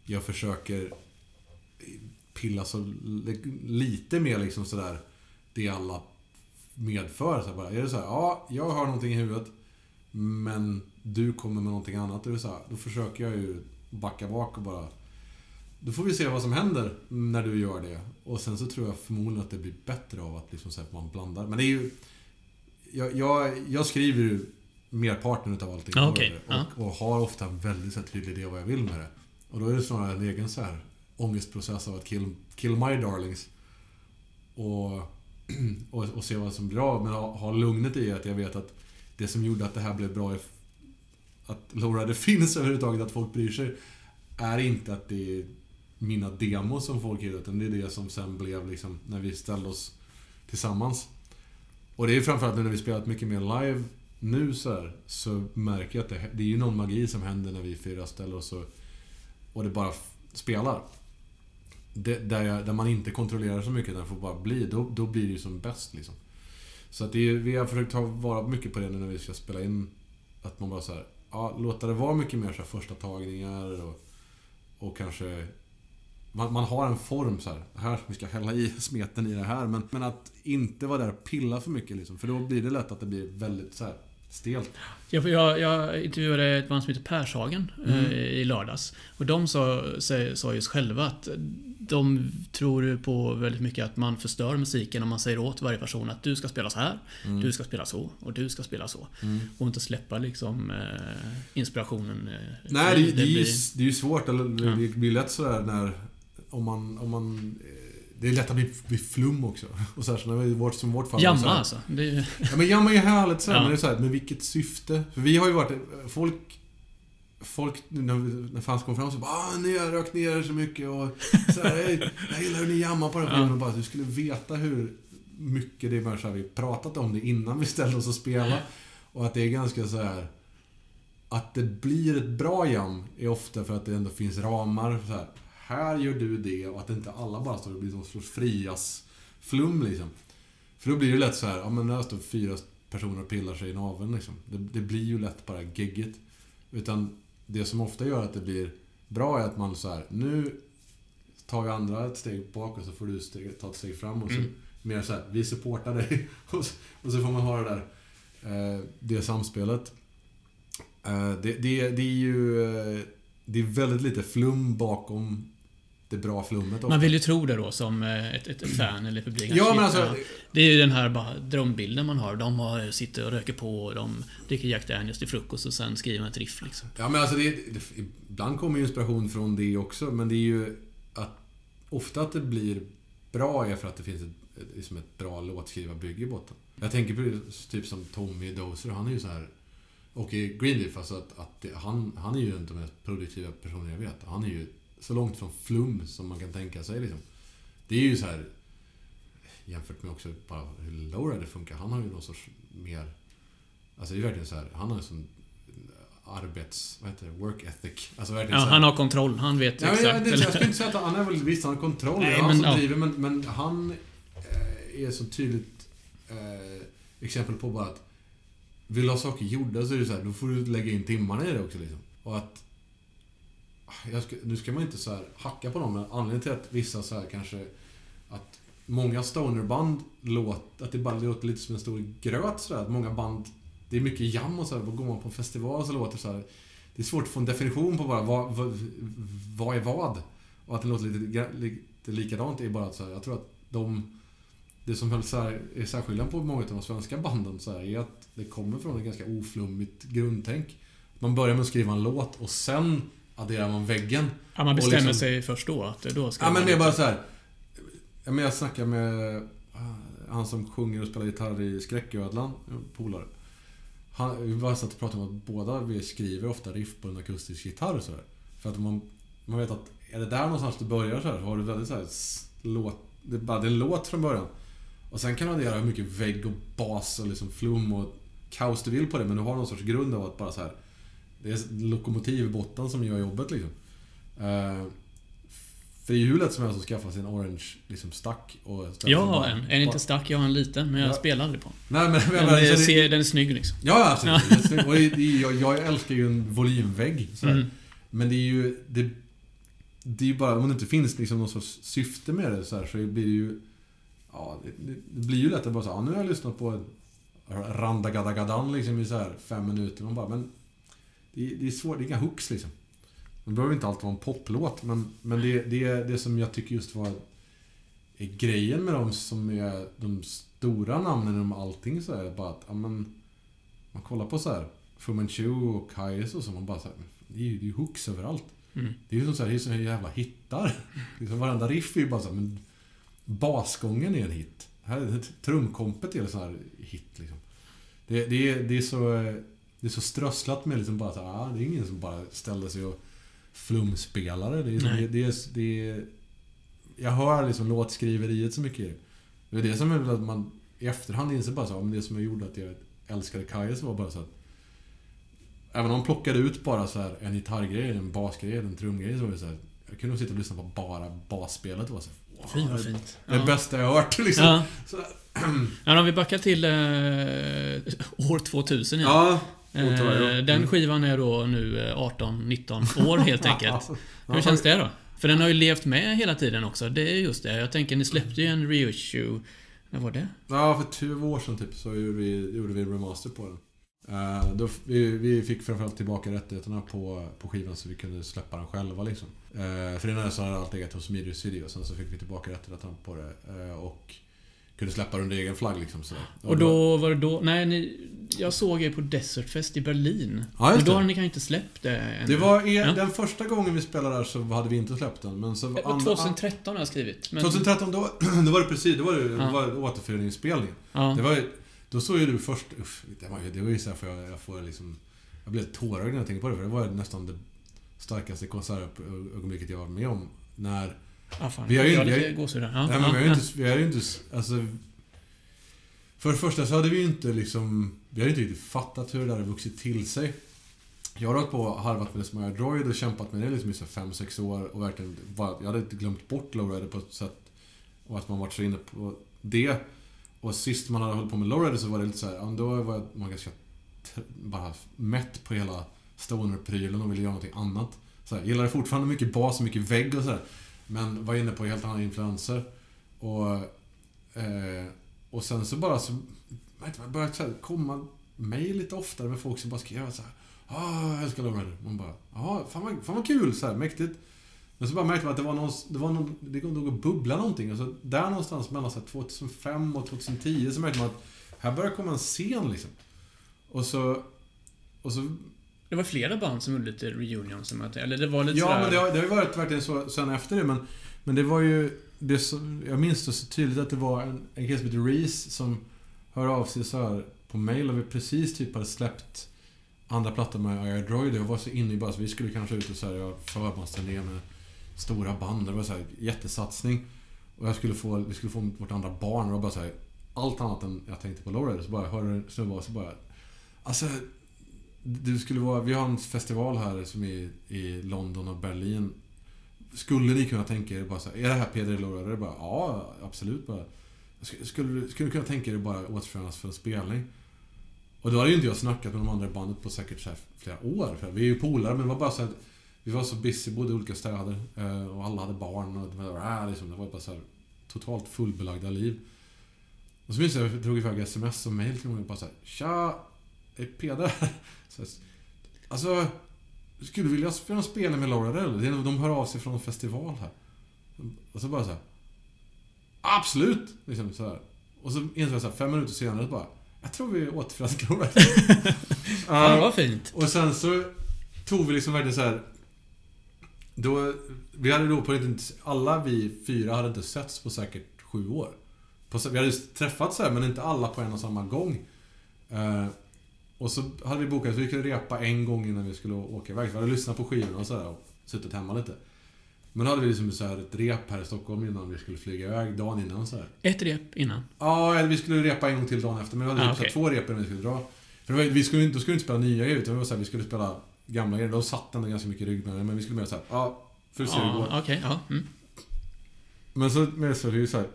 jag försöker pilla så lite mer liksom sådär det alla medför. Så bara, är det så här, ja, jag har någonting i huvudet men du kommer med någonting annat. Är det så här, då försöker jag ju backa bak och bara då får vi se vad som händer när du gör det. Och sen så tror jag förmodligen att det blir bättre av att liksom så här, man blandar. Men det är ju... Jag, jag, jag skriver ju merparten utav allting. Ja. Och, och har ofta en väldigt så här, tydlig idé vad jag vill med det. Och då är det snarare en egen så här ångestprocess av att kill, kill my darlings. Och, [CLEARS THROAT] och, och se vad som blir av. Men ha, ha lugnet i att jag vet att det som gjorde att det här blev bra är att Laura det [LAUGHS] finns överhuvudtaget, att folk bryr sig. Är inte att det är mina demos som folk gillar, utan det är det som sen blev liksom när vi ställde oss tillsammans. Och det är framförallt nu när vi spelat mycket mer live nu så här, så märker jag att det, det är ju någon magi som händer när vi fyra ställer oss och, och det bara spelar. Det, där, jag, där man inte kontrollerar så mycket, där det får bara bli. Då, då blir det ju som bäst liksom. Så att det är, vi har försökt ta vara mycket på det nu när vi ska spela in. Att man bara så här, ja, låta det vara mycket mer så här första tagningar och, och kanske... Man, man har en form så här, här, vi ska hälla i [LAUGHS] smeten i det här. Men, men att inte vara där och pilla för mycket liksom. För då blir det lätt att det blir väldigt så här stelt. Jag, jag, jag intervjuade ett band som heter Pershagen Mm. eh, i lördags. Och de sa just själva att de tror på väldigt mycket att man förstör musiken om man säger åt varje person att du ska spela så här, Mm. du ska spela så och du ska spela så. Mm. Och inte släppa liksom eh, inspirationen. Eh, Nej, det, det, är ju, blir- det är ju svårt. Eller, Ja. Det blir lätt sådär när... Om man... Om man eh, det är lätt att bli, bli flum också. Och så här, så när vi, vårt, som vårt fall. så Jamma här- alltså. Det ju- Ja men jamma är härligt så här, Ja. men det är så här, med vilket syfte? För vi har ju varit... Folk... Folk, när, fans kom fram så bara ah, ni har rökt ner er så mycket och så här, "Hej, Jag gillar hur ni jammar på den Ja. filmen. Och bara, du skulle veta hur mycket det är så här, vi pratat om det innan vi ställde oss och spelade. Och att det är ganska så här Att det blir ett bra jam är ofta för att det ändå finns ramar. Så här, här gör du det och att inte alla bara står och blir någon sorts frias flum liksom. För då blir det lätt så här, ja men där står fyra personer och pillar sig i naveln liksom. Det, det blir ju lätt bara geggigt. Utan det som ofta gör att det blir bra är att man så här, nu tar vi andra ett steg bak och så får du steg, ta ett steg fram och så Mm. mer så här, vi supportar dig. [LAUGHS] Och så, och så får man ha det där, eh, det samspelet. Eh, det, det, det är ju, eh, det är väldigt lite flum bakom det bra flummet ofta. man vill ju tro det då som ett, ett fan eller publik. Ja men alltså, det är ju den här bara drömbilden man har. De har, sitter och röker på och de dricker Jack Daniels till frukost och sen skriver man ett riff liksom. Ja men alltså det, det, ibland kommer ju inspiration från det också men det är ju att ofta att det blir bra är för att det finns ett, liksom ett bra låtskrivarbygge i botten. Jag tänker på typ som Tommy Dozer, han är ju så här och i Greenleaf, alltså att, att det, han, han är ju inte de mest produktiva personerna jag vet. Han är ju så långt från flum som man kan tänka sig liksom. Det är ju så här jämfört med också bara hur Lowrider funkar. Han har ju någon sorts mer... Alltså det är verkligen så här, han har en sån arbets... Vad heter det? Work ethic. Alltså verkligen Ja, så här, han har kontroll. Han vet Ja, exakt. det, jag skulle inte säga att han är väl visst, han har kontroll. Nej, han men, som ja. driver, men, men han eh, är så tydligt eh, exempel på bara att vill du ha saker gjorda så är det så här, då får du lägga in timmarna i det också liksom. Och att ska, nu ska man inte så här hacka på dem, men anledningen till att vissa så här kanske att många stonerband låter, att det bara låter lite som en stor gröt sådär. Att många band, det är mycket jam och så här, går man på en festival så låter det så här. Det är svårt att få en definition på bara vad, vad, vad är vad. Och att det låter lite, lite likadant är bara att så här, jag tror att de... Det som väl är särskillnaden på många av de svenska banden så här, är att det kommer från ett ganska oflummigt grundtänk. Man börjar med att skriva en låt och sen adderar man väggen. Ja, man bestämmer liksom- sig först då att då ska Ja men det är bara så här. Ja, men jag snackade med ah, han som sjunger och spelar gitarr i Skräcködlan, polare. Han, vi bara satt och pratade om att båda vi skriver ofta riff på en akustisk gitarr och sådär. För att man, man vet att är det där någonstans du börjar så här, så har du väldigt så här, låt, det är bara det är en låt från början. Och sen kan du addera hur mycket vägg och bas och liksom flum och kaos du vill på det, men du har någon sorts grund av att bara så här. Det är lokomotiv i botten som gör jobbet liksom. Uh, för det är hur lätt som helst att skaffa sig en orange liksom stack och Jag har en. En är inte stack, jag har en liten. Men jag Ja. spelar aldrig på den. Nej men, men, Men jag så det, ser, den är snygg liksom. Ja, ja, absolut. Och det, det, jag, jag älskar ju en volymvägg. Mm. Men det är ju... Det, det är ju bara... Om det inte finns liksom någon sorts syfte med det så, här, så blir det ju... Ja, det, det- blir ju lätt att bara säga ja, nu har jag lyssnat på Randagadagadan liksom i så här fem minuter. Man bara, men... Det, är- det är svårt, det är inga hooks liksom. Det behöver inte alltid vara en poplåt, men, men det, det är det som jag tycker just var... Är grejen med dem som är de stora namnen inom allting så är bara att, ja men... Man kollar på så här Fu Manchu och Kais och så, man bara så här, det är ju det är ju hooks överallt. Mm. Det är ju som så här, det är som jävla hittar. [LAUGHS] Liksom varenda riff är ju bara så här, men basgången är en hit. Här, trumkompet är en sån här hit liksom. Det, det, är, det är så... Det är så strösslat med liksom bara så här, ah, det är ingen som bara ställer sig och flumspelare. Det är, det, det, är, det är... Jag hör liksom låtskriveriet så mycket det. Är det som är att man i efterhand inser bara så här, men det som gjorde att jag älskade Kajs var bara så att Även om de plockade ut bara så här en gitarrgrej, en basgrej, en trumgrej så var det så här, Jag kunde sitta och lyssna på bara basspelet och vara så wow, Fy vad det- fint. Det Ja. bästa jag har hört [LAUGHS] liksom. Ja. Så, Ja, om vi backar till eh, år 2000 igen. ja. Eh. Den Mm. skivan är då nu eh, 18-19 år helt [LAUGHS] enkelt. Hur Ja, känns det då? För den har ju levt med hela tiden också. Det är just det. Jag tänker, ni släppte ju en reissue. När var det? Ja, för två år sedan typ så gjorde vi, gjorde vi remaster på den. Eh, då, vi, vi fick framförallt tillbaka rättigheterna på, på skivan så vi kunde släppa den själva liksom. Uh, för innan så hade allt legat hos Medius Video, sen så fick vi tillbaka rättigheterna på det. eh, och kunde släppa under egen flagg liksom sådär. Och då var det då... Nej, ni, jag såg er på Desert Fest i Berlin. Ja, just Men då har ni kanske inte släppt det än. Det var er, Ja. den första gången vi spelade där så hade vi inte släppt den. Men så andra- 2013 har jag skrivit. Men, 2013 då, [CLEARS THROAT] då var det precis, då var det, Ja. var återföreningsspelning. Ja. Det var ju, då såg ju du först, uff, det var ju, det var ju så här för jag, jag får liksom... Jag blev tårögd när jag tänker på det, för det var nästan det starkaste konsertögonblicket jag var med om. När... Ja, fan. Vi har ju- jag har lite gåshud. Ja, men ja, vi har ju inte, vi har ju inte, alltså... För det första så hade vi ju inte liksom... Vi hade inte riktigt fattat hur det där hade vuxit till sig. Jag har hållit på och harvat med Smile Droid och kämpat med det liksom i 5-6 år och verkligen... Var, jag hade inte glömt bort Lowrider på ett sätt. Och att man varit så inne på det. Och sist man hade hållit på med Lowrider så var det lite så här, då var man ganska bara mätt på hela stoner-prylen och ville göra någonting annat. Så här, gillade fortfarande mycket bas och mycket vägg och sådär. Men var inne på helt andra influenser. Och, eh, och sen så bara så... Jag vet inte, började så här, komma mejl lite oftare med folk som bara skrev så här. Ah, jag älskar Lowrider. Man bara, ja, fan vad, fan vad kul, så här, mäktigt. Men så bara märkte man att det var någon, det var någon, det låg och bubbla någonting. Och så där någonstans mellan så här, 2005 och 2010 så märkte man att här börjar komma en scen liksom. Och så... Och så det var flera band som gjorde lite reunion som att, Eller det var lite Ja, sådär... men det har, det har ju varit verkligen så sen efter det. Men, men det var ju... Det som, jag minns det så tydligt att det var en, en kille som heter Reese som hör av sig så här på mail och vi precis typ hade släppt andra plattan med IR Droid. Jag var så inne i bara så vi skulle kanske ut och så här, jag förbandsturné med stora band. Det var så här jättesatsning. Och jag skulle få, vi skulle få vårt andra barn och bara så här, allt annat än jag tänkte på Lowrider. Så bara jag hörde en snubbe och så bara... Alltså... Du skulle vara, vi har en festival här som är i London och Berlin. Skulle ni kunna tänka er bara så här, är det här Peder Lowrider? Det bara, ja, absolut. Bara. Skulle, du- skulle du kunna tänka dig bara återförenas för en spelning? Och då hade ju inte jag snackat med de andra i bandet på säkert så här flera år. För vi är ju polare, men det var bara så att vi var så busy, bodde i olika städer eh, och alla hade barn och det var, liksom, det var bara så här totalt fullbelagda liv. Och så minns jag, att jag drog iväg sms och mail till honom och bara såhär Tja! Är Peder här?" [LAUGHS] så Alltså... Skulle du vilja spela med Laura Rell? Det är- De hör av sig från en festival här. Och så bara så här. Absolut! Liksom så här. Och så insåg jag så här, fem minuter senare bara Jag tror vi återförenas Laura [LAUGHS] Fan, det var fint. och sen så tog vi liksom verkligen så här. Då, vi hade då på inte, alla vi fyra hade inte setts på säkert sju år. På, vi hade träffats så här, men inte alla på en och samma gång. Eh, och så hade vi bokat, så vi kunde repa en gång innan vi skulle åka iväg. Så vi hade lyssnat på skivorna och sådär och suttit hemma lite. Men då hade vi liksom så här ett rep här i Stockholm innan vi skulle flyga iväg, dagen innan så här. Ett rep innan. Ja, eller vi skulle repa en gång till dagen efter, men vi hade Ah, typ okej. två rep innan vi skulle dra. För var, vi skulle, inte- då skulle vi inte spela nya grejer, utan det var så här, vi skulle spela gamla grejer. Då satt den ganska mycket i ryggen, men vi skulle mer såhär, ja, för att se hur det går. Ja, okej. ja. Mm. Men så med så är det ju så här.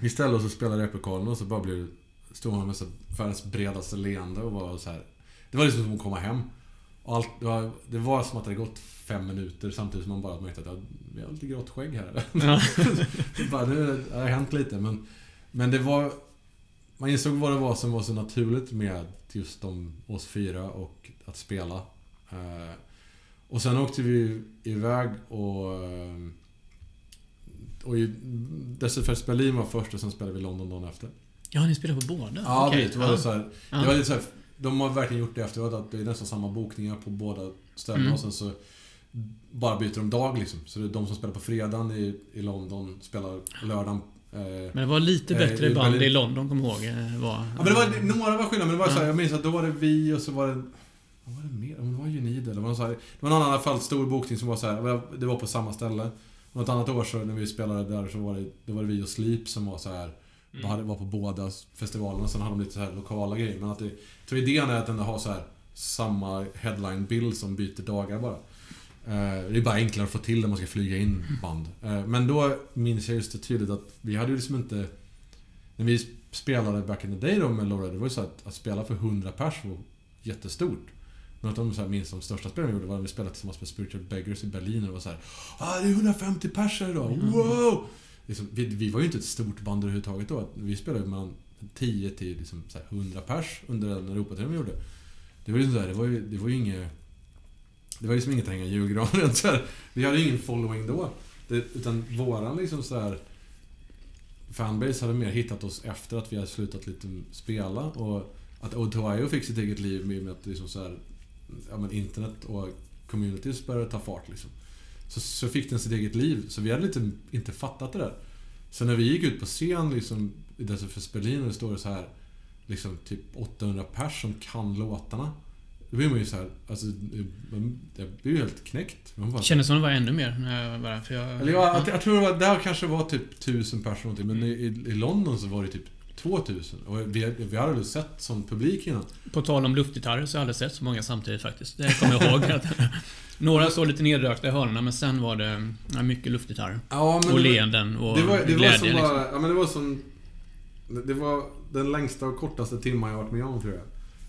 Vi ställde oss och spelade replokalen och så bara blev det... Stod man med så världens bredaste leende och var så här. Det var liksom som att komma hem. Och allt, det, var, det var som att det hade gått fem minuter samtidigt som man bara märkte att vi har lite grått skägg här. [LAUGHS] Ja. bara, nu har det hänt lite men... Men det var... Man insåg vad det var som var så naturligt med just de, oss fyra och att spela. Eh, och sen åkte vi iväg och... eh, och Desert Fest Berlin var först och sen spelade vi London dagen efter. Ja, ni spelar på båda? Ja, Okej, det var ja. det så här, Ja. Det var lite så här, De har verkligen gjort det efteråt att det är nästan samma bokningar på båda ställena Mm. och sen så bara byter de dag liksom. Så det är de som spelar på fredagen i, i London spelar lördagen. Eh, Men det var lite Eh, bättre i band i London, kom ihåg. eh, Var, Ja, men det var, några var skillnad, men det var så här, Ja. jag minns att då var det vi och så var det... Vad var det mer? Om det var Unid eller så här, Det var någon annan fall stor bokning som var så här, det var på samma ställe. Något annat år så när vi spelade där så var det, det var det vi och Sleep som var så här Mm. hade- var på båda festivalerna. Sen hade de lite så här lokala grejer. Men att det, jag tror idén är att den har så här samma headline-bild som byter dagar bara. Eh, Det är bara enklare att få till när man ska flyga in band. Eh, Men då minns jag just det tydligt att vi hade ju liksom inte... När vi spelade back in the day då med Laura, det var ju så att, att spela för 100 pers var jättestort. Något av de minst de största spelen vi gjorde var när vi spelade tillsammans med Spiritual Beggars i Berlin och det var så här, ah, det är 150 pers här idag, wow! Liksom, vi, vi var ju inte ett stort band överhuvudtaget då. Vi spelade ju mellan 10 till liksom, så här, 100 pers under den Europaturnén vi gjorde. Det var ju så här, det var ju, det var ju inget... Det var ju liksom inget att hänga i julgranen. [LAUGHS] Så här, vi hade ju ingen following då. Det, utan våran liksom så här fanbase hade mer hittat oss efter att vi hade slutat lite spela. Och att Otoio fick sitt eget liv med att liksom så här, ja, men internet och communities började ta fart. Liksom. Så, så fick den sitt eget liv. Så vi hade lite inte fattat det där. Så när vi gick ut på scen liksom, i Decifers Berlin och det står så här liksom typ 800 pers som kan låtarna. Då blir man ju så här, alltså, jag blir ju helt knäckt. Man bara, Kändes som det var ännu mer när jag var där. För jag, eller jag, jag, jag tror det var, där kanske var typ 1000 personer någonting, men i, i London så var det typ 2000. Och vi, vi hade aldrig sett sån publik innan. På tal om luftgitarrer så har jag aldrig sett så många samtidigt faktiskt. Det kommer jag ihåg. [LAUGHS] Några såg lite nedrökta i hörnorna men sen var det ja, mycket luftgitarrer. Ja, Och det var- leenden och Det var, det glädje var som liksom. bara, ja men det var som... Det var den längsta och kortaste timman jag varit med om tror jag.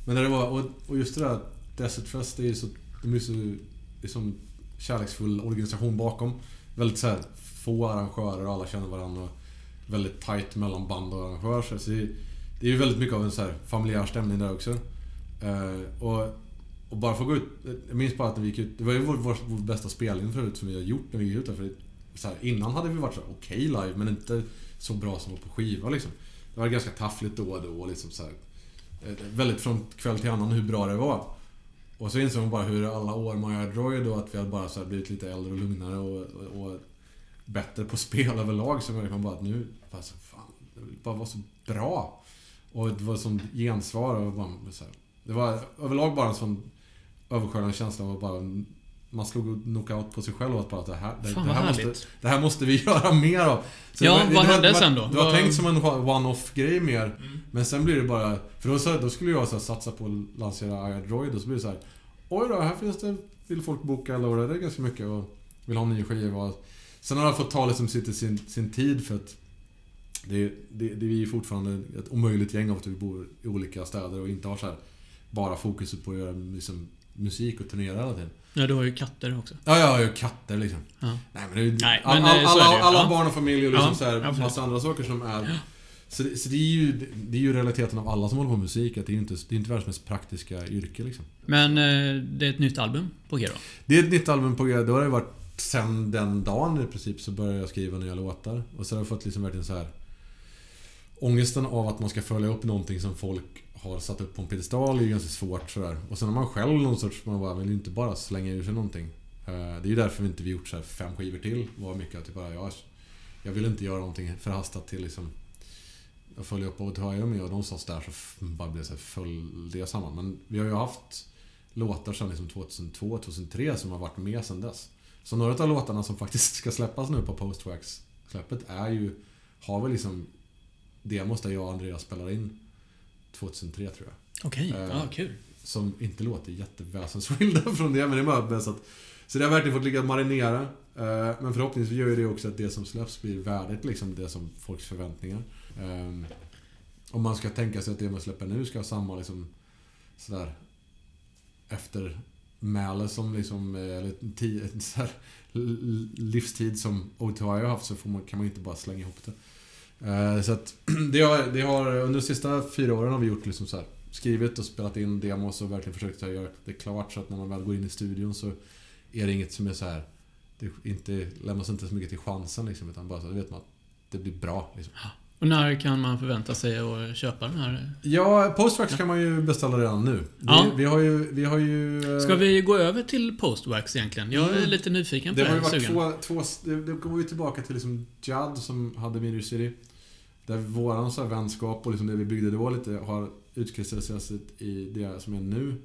Men när det var, och, och just det där Desert Fest, det är ju så, de är så, det är som kärleksfull organisation bakom. Väldigt så här, få arrangörer och alla känner varandra. Och väldigt tight mellan band och arrangör. Så det, det är ju väldigt mycket av en så här familjär stämning där också. Eh, och, och bara få gå ut, jag minns bara att när vi gick ut, det var ju vår, vår, vår bästa spelning förut som vi har gjort när vi gick ut där. För så här, innan hade vi varit så okej okej live, men inte så bra som på skiva liksom. Det var ganska taffligt då och då. Liksom så här, eh, väldigt från kväll till annan hur bra det var. Och så insåg man bara hur alla år man gör Droid då att vi hade bara så här blivit lite äldre och lugnare och, och, och bättre på [LAUGHS] spel överlag. Så märkte man bara att nu, alltså, fan, det bara var så bra. Och det var som gensvar och bara, så här, Det var överlag bara en sån översköljande känsla av att bara man slog knockout på sig själv och att bara att det här, det, Fan det, här härligt. måste, det här måste vi [LAUGHS] göra mer av. Så Ja, det var- vad hände det var- sen då? Det var Vad- tänkt som en one-off grej mer. Men sen blir det bara... För då, så, då skulle jag så här, satsa på att lansera iAdroid och så blir det så här. Oj då, här finns det... Vill folk boka Laura? Det är ganska mycket och vill ha en ny skiva. Sen har jag fått ta liksom sitt, sin, sin tid för att det, det, det är ju fortfarande ett omöjligt gäng av att vi bor i olika städer och inte har så här bara fokuset på att göra liksom, musik och turnera hela tiden. Ja, du har ju katter också. Ja, ja, jag har katter liksom. Ja. Nej, men det ju... Nej, men, all, så är alla det ju. alla Ja. barn och familj och liksom Ja, så här, absolut. massa andra saker som är... Så, det, så det är ju det är ju realiteten av alla som håller på med musik, att det är ju inte, det är inte världens mest praktiska yrke liksom. Men eh, det är ett nytt album på G då? Det är ett nytt album på G. Det har det varit sen den dagen i princip så började jag skriva nya låtar. Och så har jag fått liksom verkligen så här Ångesten av att man ska följa upp någonting som folk har satt upp på en piedestal är ju ganska svårt sådär. Och sen har man själv någon sorts, man bara vill ju inte bara slänga ur sig någonting. Eh, det är ju därför vi inte vi gjort så här fem skivor till. Var mycket att det bara, jag, jag vill inte göra någonting förhastat till liksom att följa upp och ta med och någonstans där så bara blev det så här föll det samman. Men vi har ju haft låtar sedan liksom 2002, 2003 som har varit med sedan dess. Så några av låtarna som faktiskt ska släppas nu på Postwax-släppet är ju... Har väl liksom demos där jag och Andreas spelar in 2003 tror jag. Okej, Eh, ja, kul. Som inte låter jätteväsensskilda [LAUGHS] från det, men det är bara bäst att... Så det har verkligen fått ligga och marinera. Eh, Men förhoppningsvis gör ju det också att det som släpps blir värdigt liksom det som folks förväntningar. Eh, Om man ska tänka sig att det man släpper nu ska ha samma liksom sådär eftermäle som liksom, eh, eller ti- [LAUGHS] så här, livstid som O2I har haft så man, kan man inte bara slänga ihop det. Eh, Så att [CLEARS THROAT] det har, det har, under de sista fyra åren har vi gjort liksom så här, skrivit och spelat in demos och verkligen försökt göra det klart så att när man väl går in i studion så är det inget som är så här det inte, lämnas inte så mycket till chansen liksom, utan bara så vet man att det blir bra. Liksom. Och när kan man förvänta sig att köpa den här? Ja, Postwax kan man ju beställa redan nu. Vi, Ja. vi har ju... Vi har ju Ska vi gå över till Postwax egentligen? Jag är Mm. lite nyfiken på Det det. har ju varit två, två... Det, går ju tillbaka till liksom Judd som hade Media City. Där våran så vänskap och liksom det vi byggde då lite har utkristalliserats i det som är nu.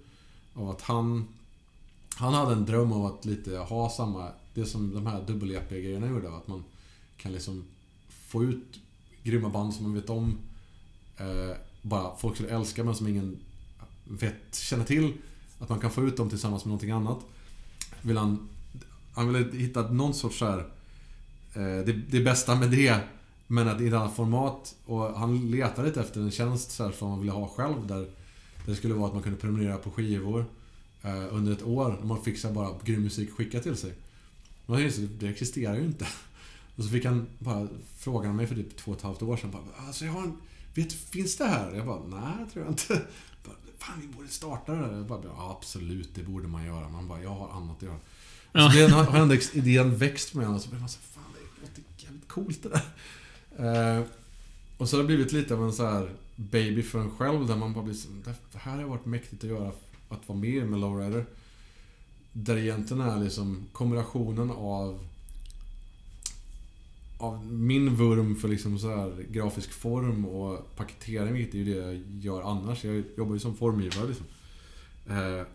Av att han... Han hade en dröm av att lite ha samma... Det som de här dubbel-EP-grejerna gjorde. Att man kan liksom få ut grymma band som man vet om. Eh, bara folk skulle älska men som ingen vet, känner till. Att man kan få ut dem tillsammans med någonting annat. Vill han han ville hitta någon sorts så här, eh, det, det bästa med det, men att i ett annat format. Och han letade lite efter en tjänst så här, som han ville ha själv. Där det skulle vara att man kunde prenumerera på skivor eh, under ett år. Och man fick så här, bara grym musik skickat till sig. Jag tänkte, det existerar ju inte. Och så fick han bara fråga mig för typ två och ett halvt år sedan. Bara, alltså jag har en, vet, finns det här? Jag bara, nej, tror jag inte. [LAUGHS] Bara, Fan, vi borde starta det där. Jag bara, ja, absolut, det borde man göra. Man bara, jag har annat att göra. Ja. Så det har har ändå idén växt med honom. Så blev man så fan, det låter jävligt coolt det där. Eh, och så har det blivit lite av en så här baby för en själv. Där man bara blir så, det här har varit mäktigt att göra. Att vara med med Lowrider. Där egentligen är liksom kombinationen av av min vurm för liksom så här grafisk form och paketering, vilket är ju det jag gör annars. Jag jobbar ju som formgivare liksom. Eh,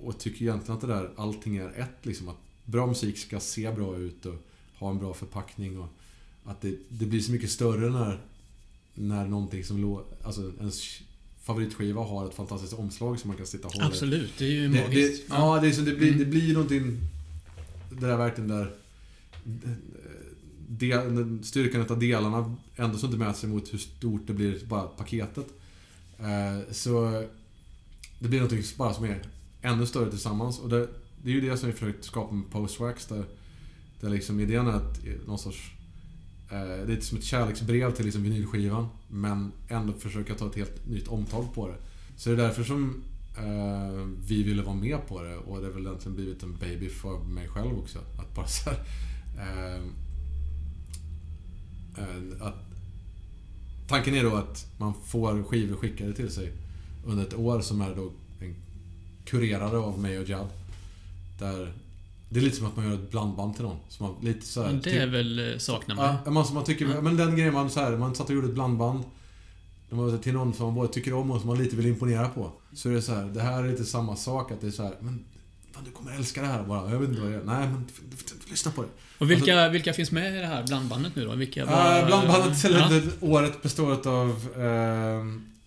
och tycker egentligen att det där, allting är ett liksom. Att bra musik ska se bra ut och ha en bra förpackning och att det, det blir så mycket större när, när någonting som lå, alltså ens favoritskiva har ett fantastiskt omslag som man kan sitta och hålla. Absolut, det är ju Det, magiskt. det, ja, det, är så, det, blir, Mm. det blir någonting... Det där verkligen där... Del, styrkan av delarna ändå så inte mäter sig mot hur stort det blir bara paketet. Eh, så det blir någonting bara som är ännu större tillsammans. Och det, det är ju det som vi försökt skapa med Postwax. Där, där liksom idén är att någon sorts... Eh, det är som ett kärleksbrev till liksom vinylskivan. Men ändå försöka ta ett helt nytt omtag på det. Så det är därför som eh, vi ville vara med på det. Och det har väl egentligen blivit en baby för mig själv också. Att bara så här, eh, eh, att Tanken är då att man får skivor skickade till sig under ett år som är då en kurerade av mig och Jad. Där det är lite som att man gör ett blandband till någon. Så man, lite så här, Men det är väl eh, saknar man. Ja, man, som man tycker, Ja. men den grejen man så här, man satt och gjorde ett blandband. Till någon som man både tycker om och som man lite vill imponera på. Så är det så här, det här är lite samma sak att det är så här, men fan, du kommer älska det här bara. Jag vet inte vad jag. Nej, men lyssna på det. Och vilka, vilka finns med i det här blandbandet nu då? Vilka var- Uh, blandbandet till Ja. året består av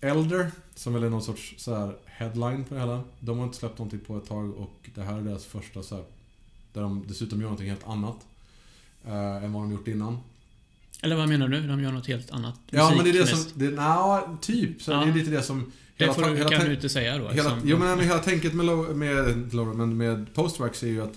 eh, Elder, som väl är någon sorts så här headline på det hela. De har inte släppt någonting på ett tag och det här är deras första så här, Där de dessutom gör någonting helt annat. eh, än vad de gjort innan. Eller vad menar du? De gör något helt annat? Ja, men det är det som... Det, na, typ. Så Ja. det är lite det som... Det får hela, kan du inte säga då. hela, jo, men, hela tänket med, med, men med Postwax är ju att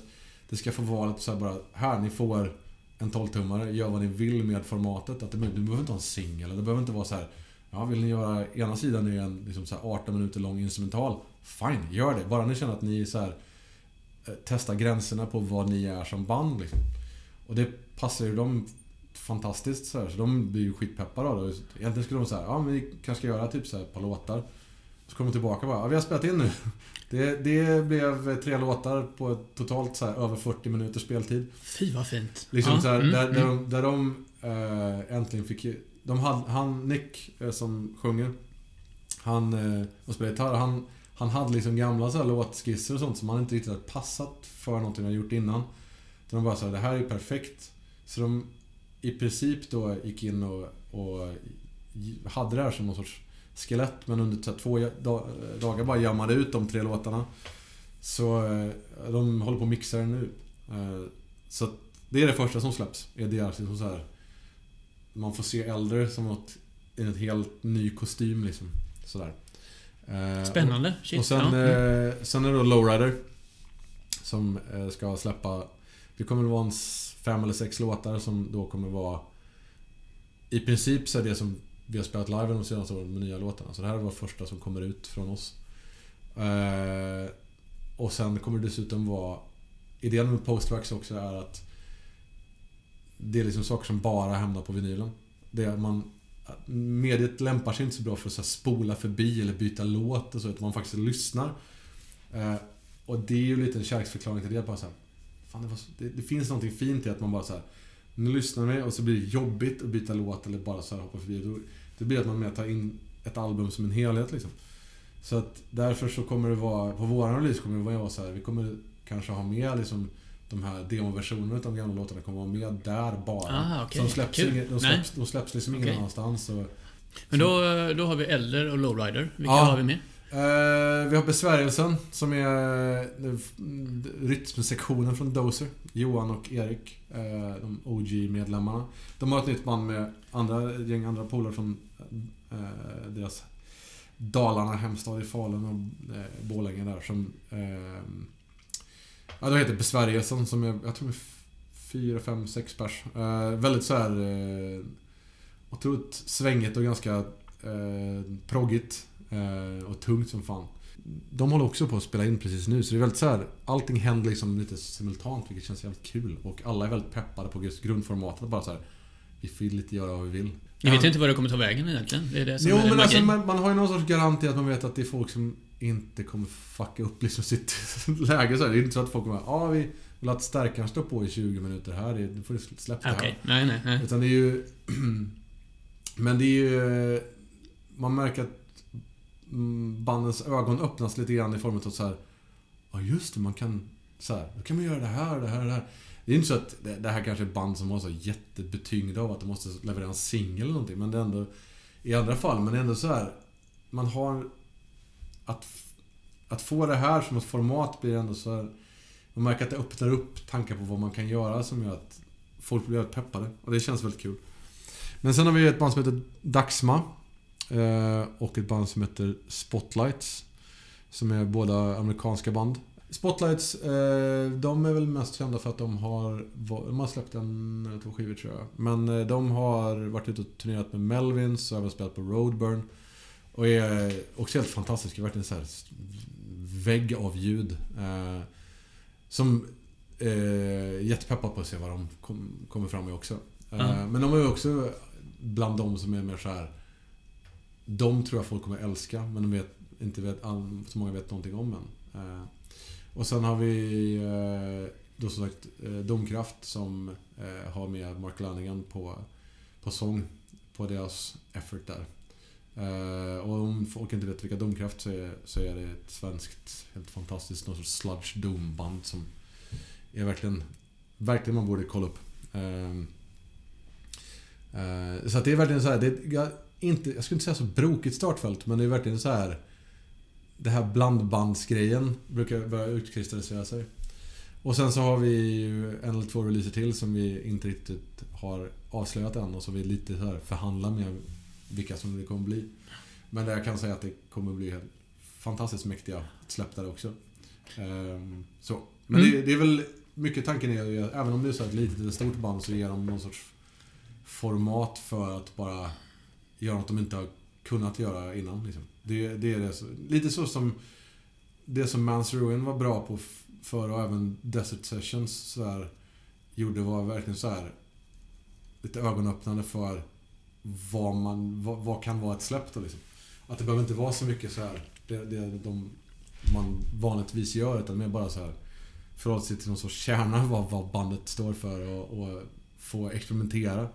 det ska få vara så här bara, här, ni får en 12-tummare, gör vad ni vill med formatet. Att det, du behöver inte ha en singel, det behöver inte vara så här. Ja, vill ni göra ena sidan är en liksom så här 18 minuter lång instrumental. Fine, gör det. Bara ni känner att ni så här, eh, testar gränserna på vad ni är som band. Liksom. Och det passar ju dem fantastiskt så här, så de blir ju skitpeppade av det. Egentligen skulle de säga, ja men vi kanske ska göra typ så här ett par låtar. Så kommer de tillbaka och bara, ja, vi har spelat in nu. [LAUGHS] Det, det blev tre låtar på totalt så här, över 40 minuters speltid. Fy vad fint. Liksom Ja, så här, mm, där, där mm. de, där de eh, äntligen fick... De hade, han, Nick, eh, som sjunger, han och spelar gitarr, han, han hade liksom gamla så här låtskisser och sånt som han inte riktigt hade passat för någonting han gjort innan. Så de bara sa det här är perfekt. Så de i princip då gick in och, och hade det här som någon sorts skelett men under två dagar bara jammade ut de tre låtarna. Så eh, de håller på att mixa det nu. Eh, så att det är det första som släpps. Är det liksom så här. Man får se äldre som något i en helt ny kostym liksom. Sådär. Eh, Spännande. Shit. och sen, ja. eh, sen är det då Lowrider. Som eh, ska släppa... Det kommer att vara en fem eller sex låtar som då kommer vara... I princip så är det som vi har spelat live de senaste åren med nya låtarna. Så det här var första som kommer ut från oss. Eh, och sen kommer det dessutom vara... Idén med Postwax också är att det är liksom saker som bara hamnar på vinylen. Det är man, mediet lämpar sig inte så bra för att så här spola förbi eller byta låt och så, utan man faktiskt lyssnar. Eh, och det är ju lite en kärleksförklaring till det. Bara så här, fan, det, var så, det, det finns någonting fint i att man bara så här, nu lyssnar vi och så blir det jobbigt att byta låt eller bara så här hoppa förbi. Då, det blir att man mer tar in ett album som en helhet liksom. Så att därför så kommer det vara, på våran release kommer det vara så här, vi kommer kanske ha med liksom de här demoversionerna av de gamla låtarna kommer vara med där bara. Ah, okej. Så de släpps, Kul. ingen, de släpps, de släpps liksom ingen annanstans. Och, Men då, då har vi Elder och Lowrider. Vilka Ja. har vi med? Eh, vi har Besvärjelsen som är eh, rytmsektionen från Dozer. Johan och Erik. Eh, de OG-medlemmarna. De har ett nytt band med andra, gäng andra polare från eh, deras Dalarna, hemstad i Falun och eh, Borlänge där som... Ja, det heter Besvärjelsen som är, jag tror är fyra, fem, sex pers. Eh, väldigt så här eh, Otroligt svängigt och ganska eh, proggigt. Eh, och tungt som fan. De håller också på att spela in precis nu, så det är väldigt så här, Allting händer liksom lite simultant, vilket känns jävligt kul. Och alla är väldigt peppade på just grundformatet. Bara så här, Vi får lite göra vad vi vill. Jag vet inte vad det kommer ta vägen egentligen. Det är det som Jo är men alltså man, man har ju någon sorts garanti att man vet att det är folk som inte kommer fucka upp liksom sitt [LAUGHS] läge så här. Det är inte så att folk kommer ja vi vill att stärkaren står på i 20 minuter här. Du får släppa det här. Nej, nej, nej. Utan det är ju... [CLEARS THROAT] Men det är ju... Man märker att mm, bandens ögon öppnas lite grann i form av så här. Ja just det, man kan... Så här, då kan man göra det här, det här, det här. Det är inte så att det, här kanske är band som var så jättebetyngda av att de måste leverera en singel eller någonting. Men det är ändå... I andra fall, men det är ändå så här. Man har... Att, att få det här som ett format blir ändå så här... Man märker att det öppnar upp tankar på vad man kan göra som gör att folk blir väldigt peppade. Och det känns väldigt kul. Men sen har vi ett band som heter Daxma. Eh, och ett band som heter Spotlights. Som är båda amerikanska band. Spotlights, eh, de är väl mest kända för att de har... De har släppt en eller två skivor tror jag. Men eh, de har varit ute och turnerat med Melvins och även spelat på Roadburn. Och är också helt fantastiska. Verkligen så här vägg av ljud. Eh, som eh, jättepeppad på att se vad de kom, kommer fram med också. Eh, Ja. Men de är ju också bland de som är mer så här. De tror jag folk kommer älska, men de vet inte vet, all, så många vet någonting om än. Eh, och sen har vi eh, då som sagt eh, Domkraft som eh, har med Mark Lanigan på, på sång på deras effort där. Uh, och om folk inte vet vilka Domkraft så är, så är det ett svenskt helt fantastiskt någon sorts sludge doom-band som är verkligen, verkligen man borde kolla upp. Uh, uh, så att det är verkligen så här, det är, jag, inte, jag skulle inte säga så brokigt startfält, men det är verkligen så här det här blandbandsgrejen brukar börja utkristallisera sig. Och sen så har vi ju en eller två releaser till som vi inte riktigt har avslöjat än och som vi lite så här förhandlar med vilka som det kommer bli. Men där jag kan säga att det kommer bli fantastiskt mäktiga släpp där också. Ehm, så. Men Mm. det, det är väl mycket tanken är ju även om det är så ett litet eller stort band så ger de någon sorts format för att bara göra något de inte har kunnat göra innan. Liksom. Det, det är det, lite så som det som Mans Ruin var bra på förr och även Desert Sessions så här, gjorde var verkligen så här lite ögonöppnande för vad, man, vad, vad kan vara ett släpp då liksom. Att det behöver inte vara så mycket så här det, det de man vanligtvis gör utan mer bara så här förhålla sig till någon sorts kärna [LAUGHS] vad, vad bandet står för och, och få experimentera.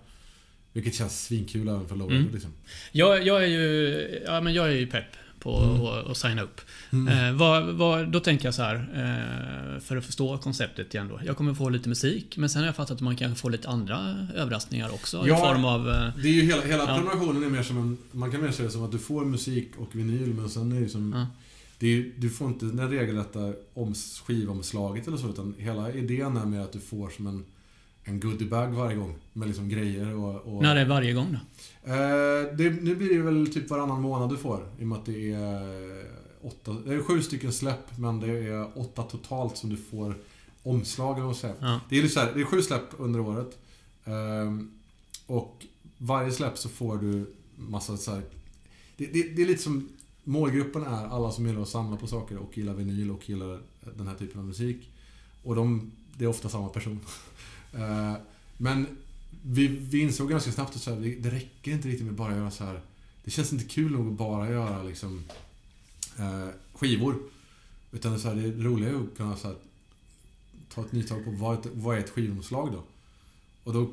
Vilket känns svinkul även för Lowrider Mm. liksom. Jag, jag är ju... Ja, men jag är ju pepp på Mm. att att signa upp. Mm. Eh, vad, vad, då tänker jag så här, eh, för att förstå konceptet igen då. Jag kommer få lite musik, men sen har jag fattat att man kan få lite andra överraskningar också. Ja. I form av... Eh, Det är ju hela, hela Ja. prenumerationen är mer som en... Man kan mer det som att du får musik och vinyl men sen är det som... Ja. Det är, ju- du får inte den regelrätta oms, skivomslaget eller så utan hela idén är mer att du får som en, en goodiebag varje gång. Med liksom grejer och... och när det är varje gång då? Eh, det, nu blir det väl typ varannan månad du får. I och med att det är åtta... Det är sju stycken släpp men det är åtta totalt som du får omslag eller vad. Ja. Det är, så här, det är sju släpp under året. Ehm, och varje släpp så får du massa så här, det, det, det är lite som Målgruppen är alla som gillar att samla på saker och gillar vinyl och gillar den här typen av musik. Och de, det är ofta samma person. [LAUGHS] Eh, men vi, vi insåg ganska snabbt att så här, det, räcker inte riktigt med bara att göra så här. Det känns inte kul nog att bara göra liksom eh, skivor. Utan det så här, det är att kunna så här, ta ett nytag på vad, vad är ett skivomslag då? Och då,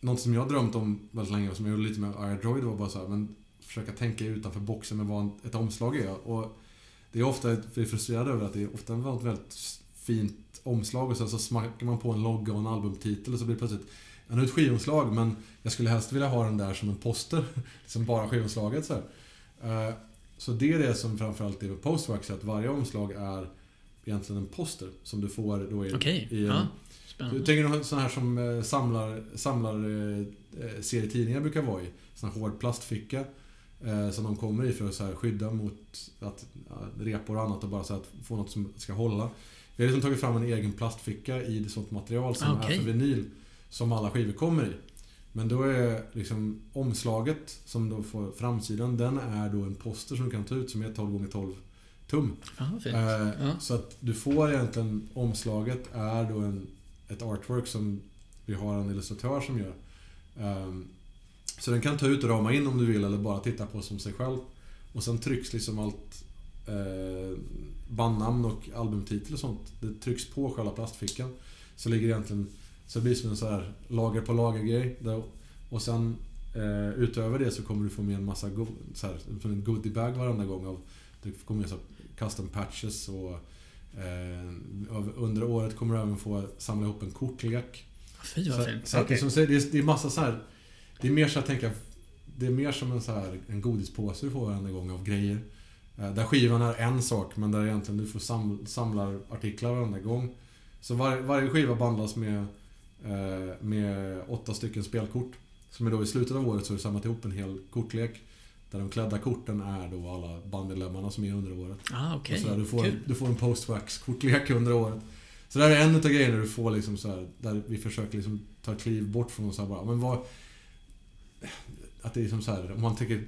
något som jag drömt om väldigt länge och som jag gjorde lite med iDroid var bara så här, men försöka tänka utanför boxen med vad ett omslag är. Och det är ofta, vi är frustrerade över att det är ofta ett väldigt fint omslag och sen så smackar man på en logga och en albumtitel och så blir det plötsligt Ja, nu är ett skivomslag men jag skulle helst vilja ha den där som en poster. [LAUGHS] Liksom bara skivomslaget så här. Eh, så det är det som framförallt är med Postwax, att varje omslag är egentligen en poster som du får då i, Okej, i en... ja. Du Spännande. tänker dig sådana här som eh, samlar, samlar eh, serietidningar brukar vara i. Sån här hård plastficka. Som de kommer i för att så här, skydda mot att, ja, repor och annat och bara så att få något som ska hålla. Vi har liksom tagit fram en egen plastficka i sånt material som Ah, okej. är för vinyl. Som alla skivor kommer i. Men då är liksom omslaget som då får framsidan, den är då en poster som du kan ta ut som är 12 x 12 tum. Vad fint. Eh, Ja. Så att du får egentligen, omslaget är då en, ett artwork som vi har en illustratör som gör. Ehm, så den kan ta ut och rama in om du vill eller bara titta på som sig själv. Och sen trycks liksom allt eh, bandnamn och albumtitel och sånt. Det trycks på själva plastfickan. Så ligger egentligen, så det blir som en så här lager på lager grej. Där, och sen eh, utöver det så kommer du få med en massa go, så här, en goodiebag varenda gång. Av, det kommer med så custom patches och eh, under året kommer du även få samla ihop en kortlek. Fy vad Så, fint. så som, det, är, det är massa så här. Det är mer så att tänka... Det är mer som en så här en godispåse du får varenda gång av grejer. Eh, Där skivan är en sak, men där egentligen du får sam, samlar artiklar varenda gång. Så var, varje skiva bandlas med, eh, med åtta stycken spelkort. Som är då i slutet av året så har du samlat ihop en hel kortlek. Där de klädda korten är då alla bandmedlemmarna som är under året. Ah, Och okej. så där, du, får, du får en postwax-kortlek under året. Så det här är en utav grejerna du får liksom så här, där vi försöker liksom ta kliv bort från så här bara, men vad... Att det är som så här, om man tänker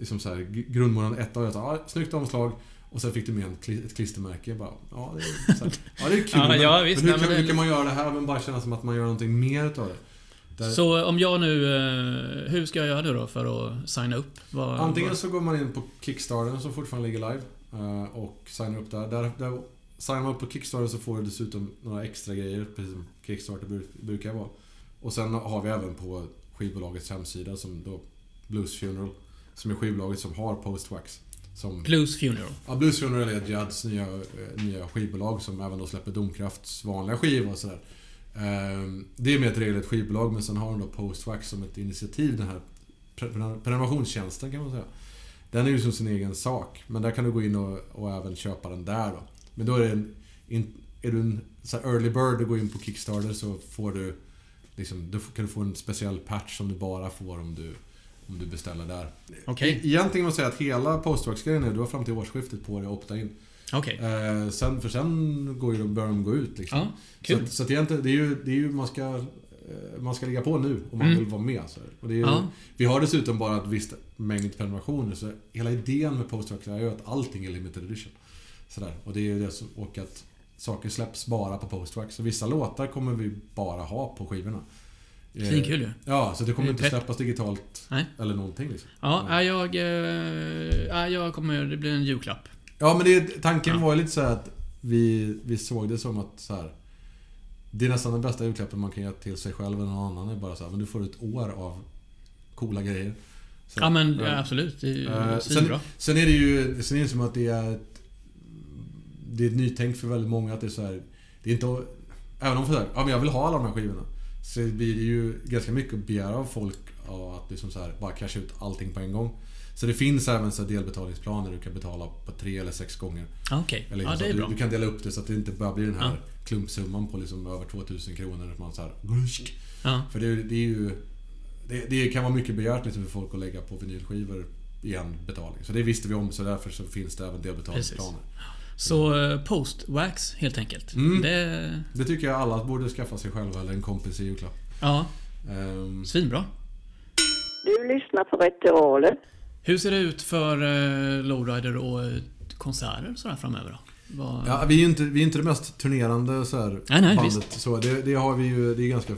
liksom så här, g- grundmånaden ett år, så här, ah, snyggt omslag. Och sen fick du med en, ett klistermärke. Bara, ja, det är, så här, ja, det är kul. [LAUGHS] Ja, men, ja, visst, men hur, kan, hur kan man göra det här men bara känna som att man gör någonting mer utav det? Där, Så om jag nu... eh, Hur ska jag göra då för att signa upp? Vad, Antingen vad- så går man in på Kickstarter som fortfarande ligger live eh, och signar upp där. där, där signar man upp på Kickstarter så får du dessutom några extra grejer, precis som Kickstarter bru- brukar vara. Och sen har vi även på skivbolagets hemsida som då Blues Funeral, som är skivbolaget som har Postwax. Som, Blues Funeral. ja, Blues Funeral är Judds nya, eh, nya skivbolag som även då släpper Domkrafts vanliga skivor och sådär. Ehm, Det är med ett regelrätt skivbolag men sen har de då Postwax som ett initiativ, den här pre- prenumerationstjänsten kan man säga. Den är ju som sin egen sak. Men där kan du gå in och, och även köpa den där då. Men då är det en... In, är du en så early bird och går in på Kickstarter så får du... Liksom, då kan du få en speciell patch som du bara får om du, om du beställer där. Okej. E- Egentligen måste jag säga att hela Postwax-grejen är du har fram till årsskiftet på dig att opta in. Okej. Eh, sen, för sen går ju, börjar de gå ut liksom. Ja, Så, kul. att, så att egentligen, det är ju, det är ju man ska... eh, Man ska ligga på nu om man Mm. vill vara med. Så. Och det är, ju- Ja. Vi har dessutom bara ett visst mängd prenumerationer så hela idén med Postwax är ju att allting är limited edition. Sådär. Och det är ju det som, och att saker släpps bara på Postwax. Så vissa låtar kommer vi bara ha på skivorna. Eh, Svinkul ju. Ja, så det kommer Det inte släppas digitalt Nej. eller någonting liksom. Ja, nej, jag... eh, nej, jag kommer... Det blir en julklapp. Ja, men det, tanken Ja. var lite så här att vi, vi såg det som att så här. Det är nästan den bästa julklappen man kan ge till sig själv eller någon annan. Är bara så här, men du får ett år av coola grejer. Så, Ja, men ja. absolut. Det är ju Eh, svinbra. Sen är det ju sen är det som att det är ett, Det är ett nytänk för väldigt många att det är så här. Det är inte... Även om för ja men jag vill ha alla de här skivorna. Så blir det ju ganska mycket att begära av folk att liksom så här, bara casha ut allting på en gång. Så det finns även så delbetalningsplaner du kan betala på tre eller sex gånger. Ja, Okej. Eller Ja, så det är du, bra. du kan dela upp det så att det inte bara blir den här Ja. klumpsumman på liksom över 2000 kronor. Man så här. Ja. För det, det är ju... Det, det kan vara mycket begärt liksom för folk att lägga på vinylskivor i en betalning. Så det visste vi om, så därför så finns det även delbetalningsplaner. Så eh, post-wax helt enkelt. Mm. Det... Det tycker jag alla borde skaffa sig själva eller en kompis i julklapp. Ja, Ehm, svinbra. Du lyssnar på Veteraler. Hur ser det ut för uh, Lowrider och eh, konserter sådär framöver då? Vad... ja, vi är ju inte, vi är inte det mest turnerande så här, Nej, nej, bandet. Så det, det har vi ju, det är ganska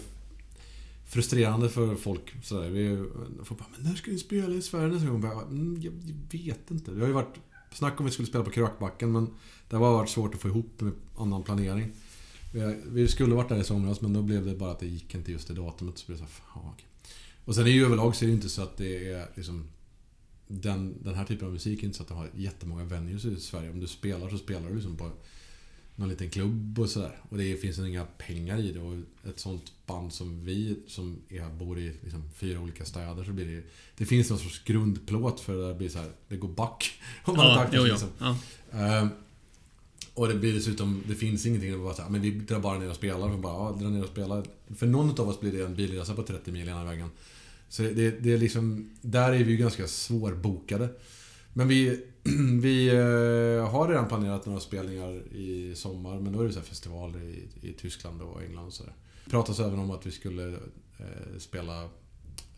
frustrerande för folk. Så där. Vi folk bara, men när ska ni spela i Sverige nästa gång? Mm, jag, jag vet inte. Det har ju varit snack om vi skulle spela på Krökbacken men det har varit svårt att få ihop med annan planering. Vi, skulle varit där i somras men då blev det bara att det gick inte just det datumet. Så blev det så här, ja, okej. Och sen är ju överlag så är det inte så att det är liksom den, den här typen av musik är inte så att den har jättemånga venues i Sverige. Om du spelar så spelar du liksom på någon liten klubb och sådär. Och det finns inga pengar i det. Och ett sånt band som vi, som är, bor i liksom, fyra olika städer, så blir det Det finns någon sorts grundplåt för det blir så här, det går back. [LAUGHS] Om man Ja, taktar jo, liksom. Ja. Ehm, och det blir dessutom, det finns ingenting, det bara så här, men vi drar bara ner och spelar. Och bara, ja, drar ner och spelar. För någon av oss blir det en bilresa på 30 mil ena vägen. Så det, det är liksom, där är vi ju ganska svårbokade. Men vi, [CLEARS THROAT] vi eh, har redan planerat några spelningar i sommar, men då är det så här festivaler i, i Tyskland och England och sådär. Det pratas även om att vi skulle eh, spela,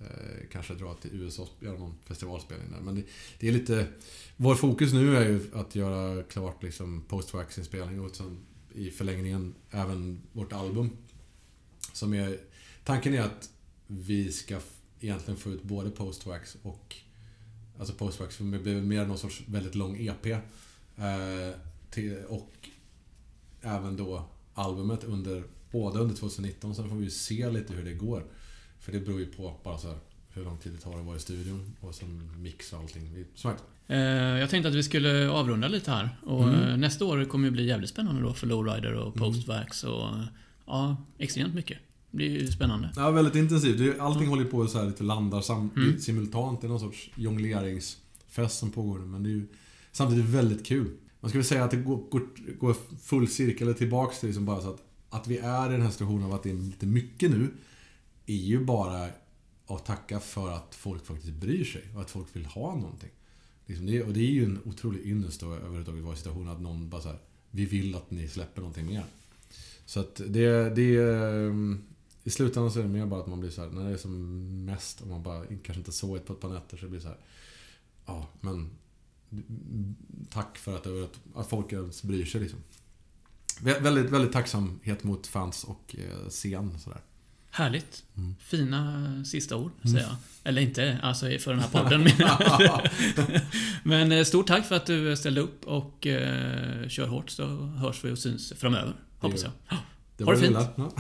eh, kanske dra till USA och göra någon festivalspelning där. Men det, det är lite... Vår fokus nu är ju att göra klart liksom post-wax-inspelning och sen i förlängningen även vårt album. Som är... Tanken är att vi ska egentligen få ut både post-wax och... Alltså det blir mer någon sorts väldigt lång EP. Eh, till, och även då albumet under, både under 2019, sen får vi ju se lite hur det går. För det beror ju på bara så här, hur lång tid det tar att vara i studion och sen mix och allting. Som Eh, Jag tänkte att vi skulle avrunda lite här. Och Mm. eh, nästa år kommer ju bli jävligt spännande då för Lowrider och Postvax och... Ja, extremt mycket. Det blir ju spännande. Ja, väldigt intensivt. Är- Allting håller på så här lite landar sam- Mm. simultant. Det är någon sorts jongleringsfest som pågår. Men det är ju samtidigt väldigt kul. Man väl säga att det går, går, går full cirkel eller tillbaks till liksom bara så att, att vi är i den här situationen av att det är lite mycket nu. Är ju bara att tacka för att folk faktiskt bryr sig och att folk vill ha någonting. Liksom det, och det är ju en otrolig ynnest att överhuvudtaget vara i situationen att någon bara så här, Vi vill att ni släpper någonting mer. Så att det, det ehm, I slutändan så är det mer bara att man blir så här, när det är som mest och man bara kanske inte sovit på ett par nätter så det blir så här. Ja, men mm, Tack för att, att, att folk ens bryr sig liksom. Vä- Väldigt, väldigt tacksamhet mot fans och eh, scen sådär. Härligt. Mm. Fina sista ord, säger jag. Eller inte, alltså för den här podden. [LAUGHS] Men eh, stort tack för att du ställde upp och eh, kör hårt så hörs vi och syns framöver. Hoppas jag. Det Ha det var fint. lilla.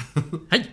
Hej!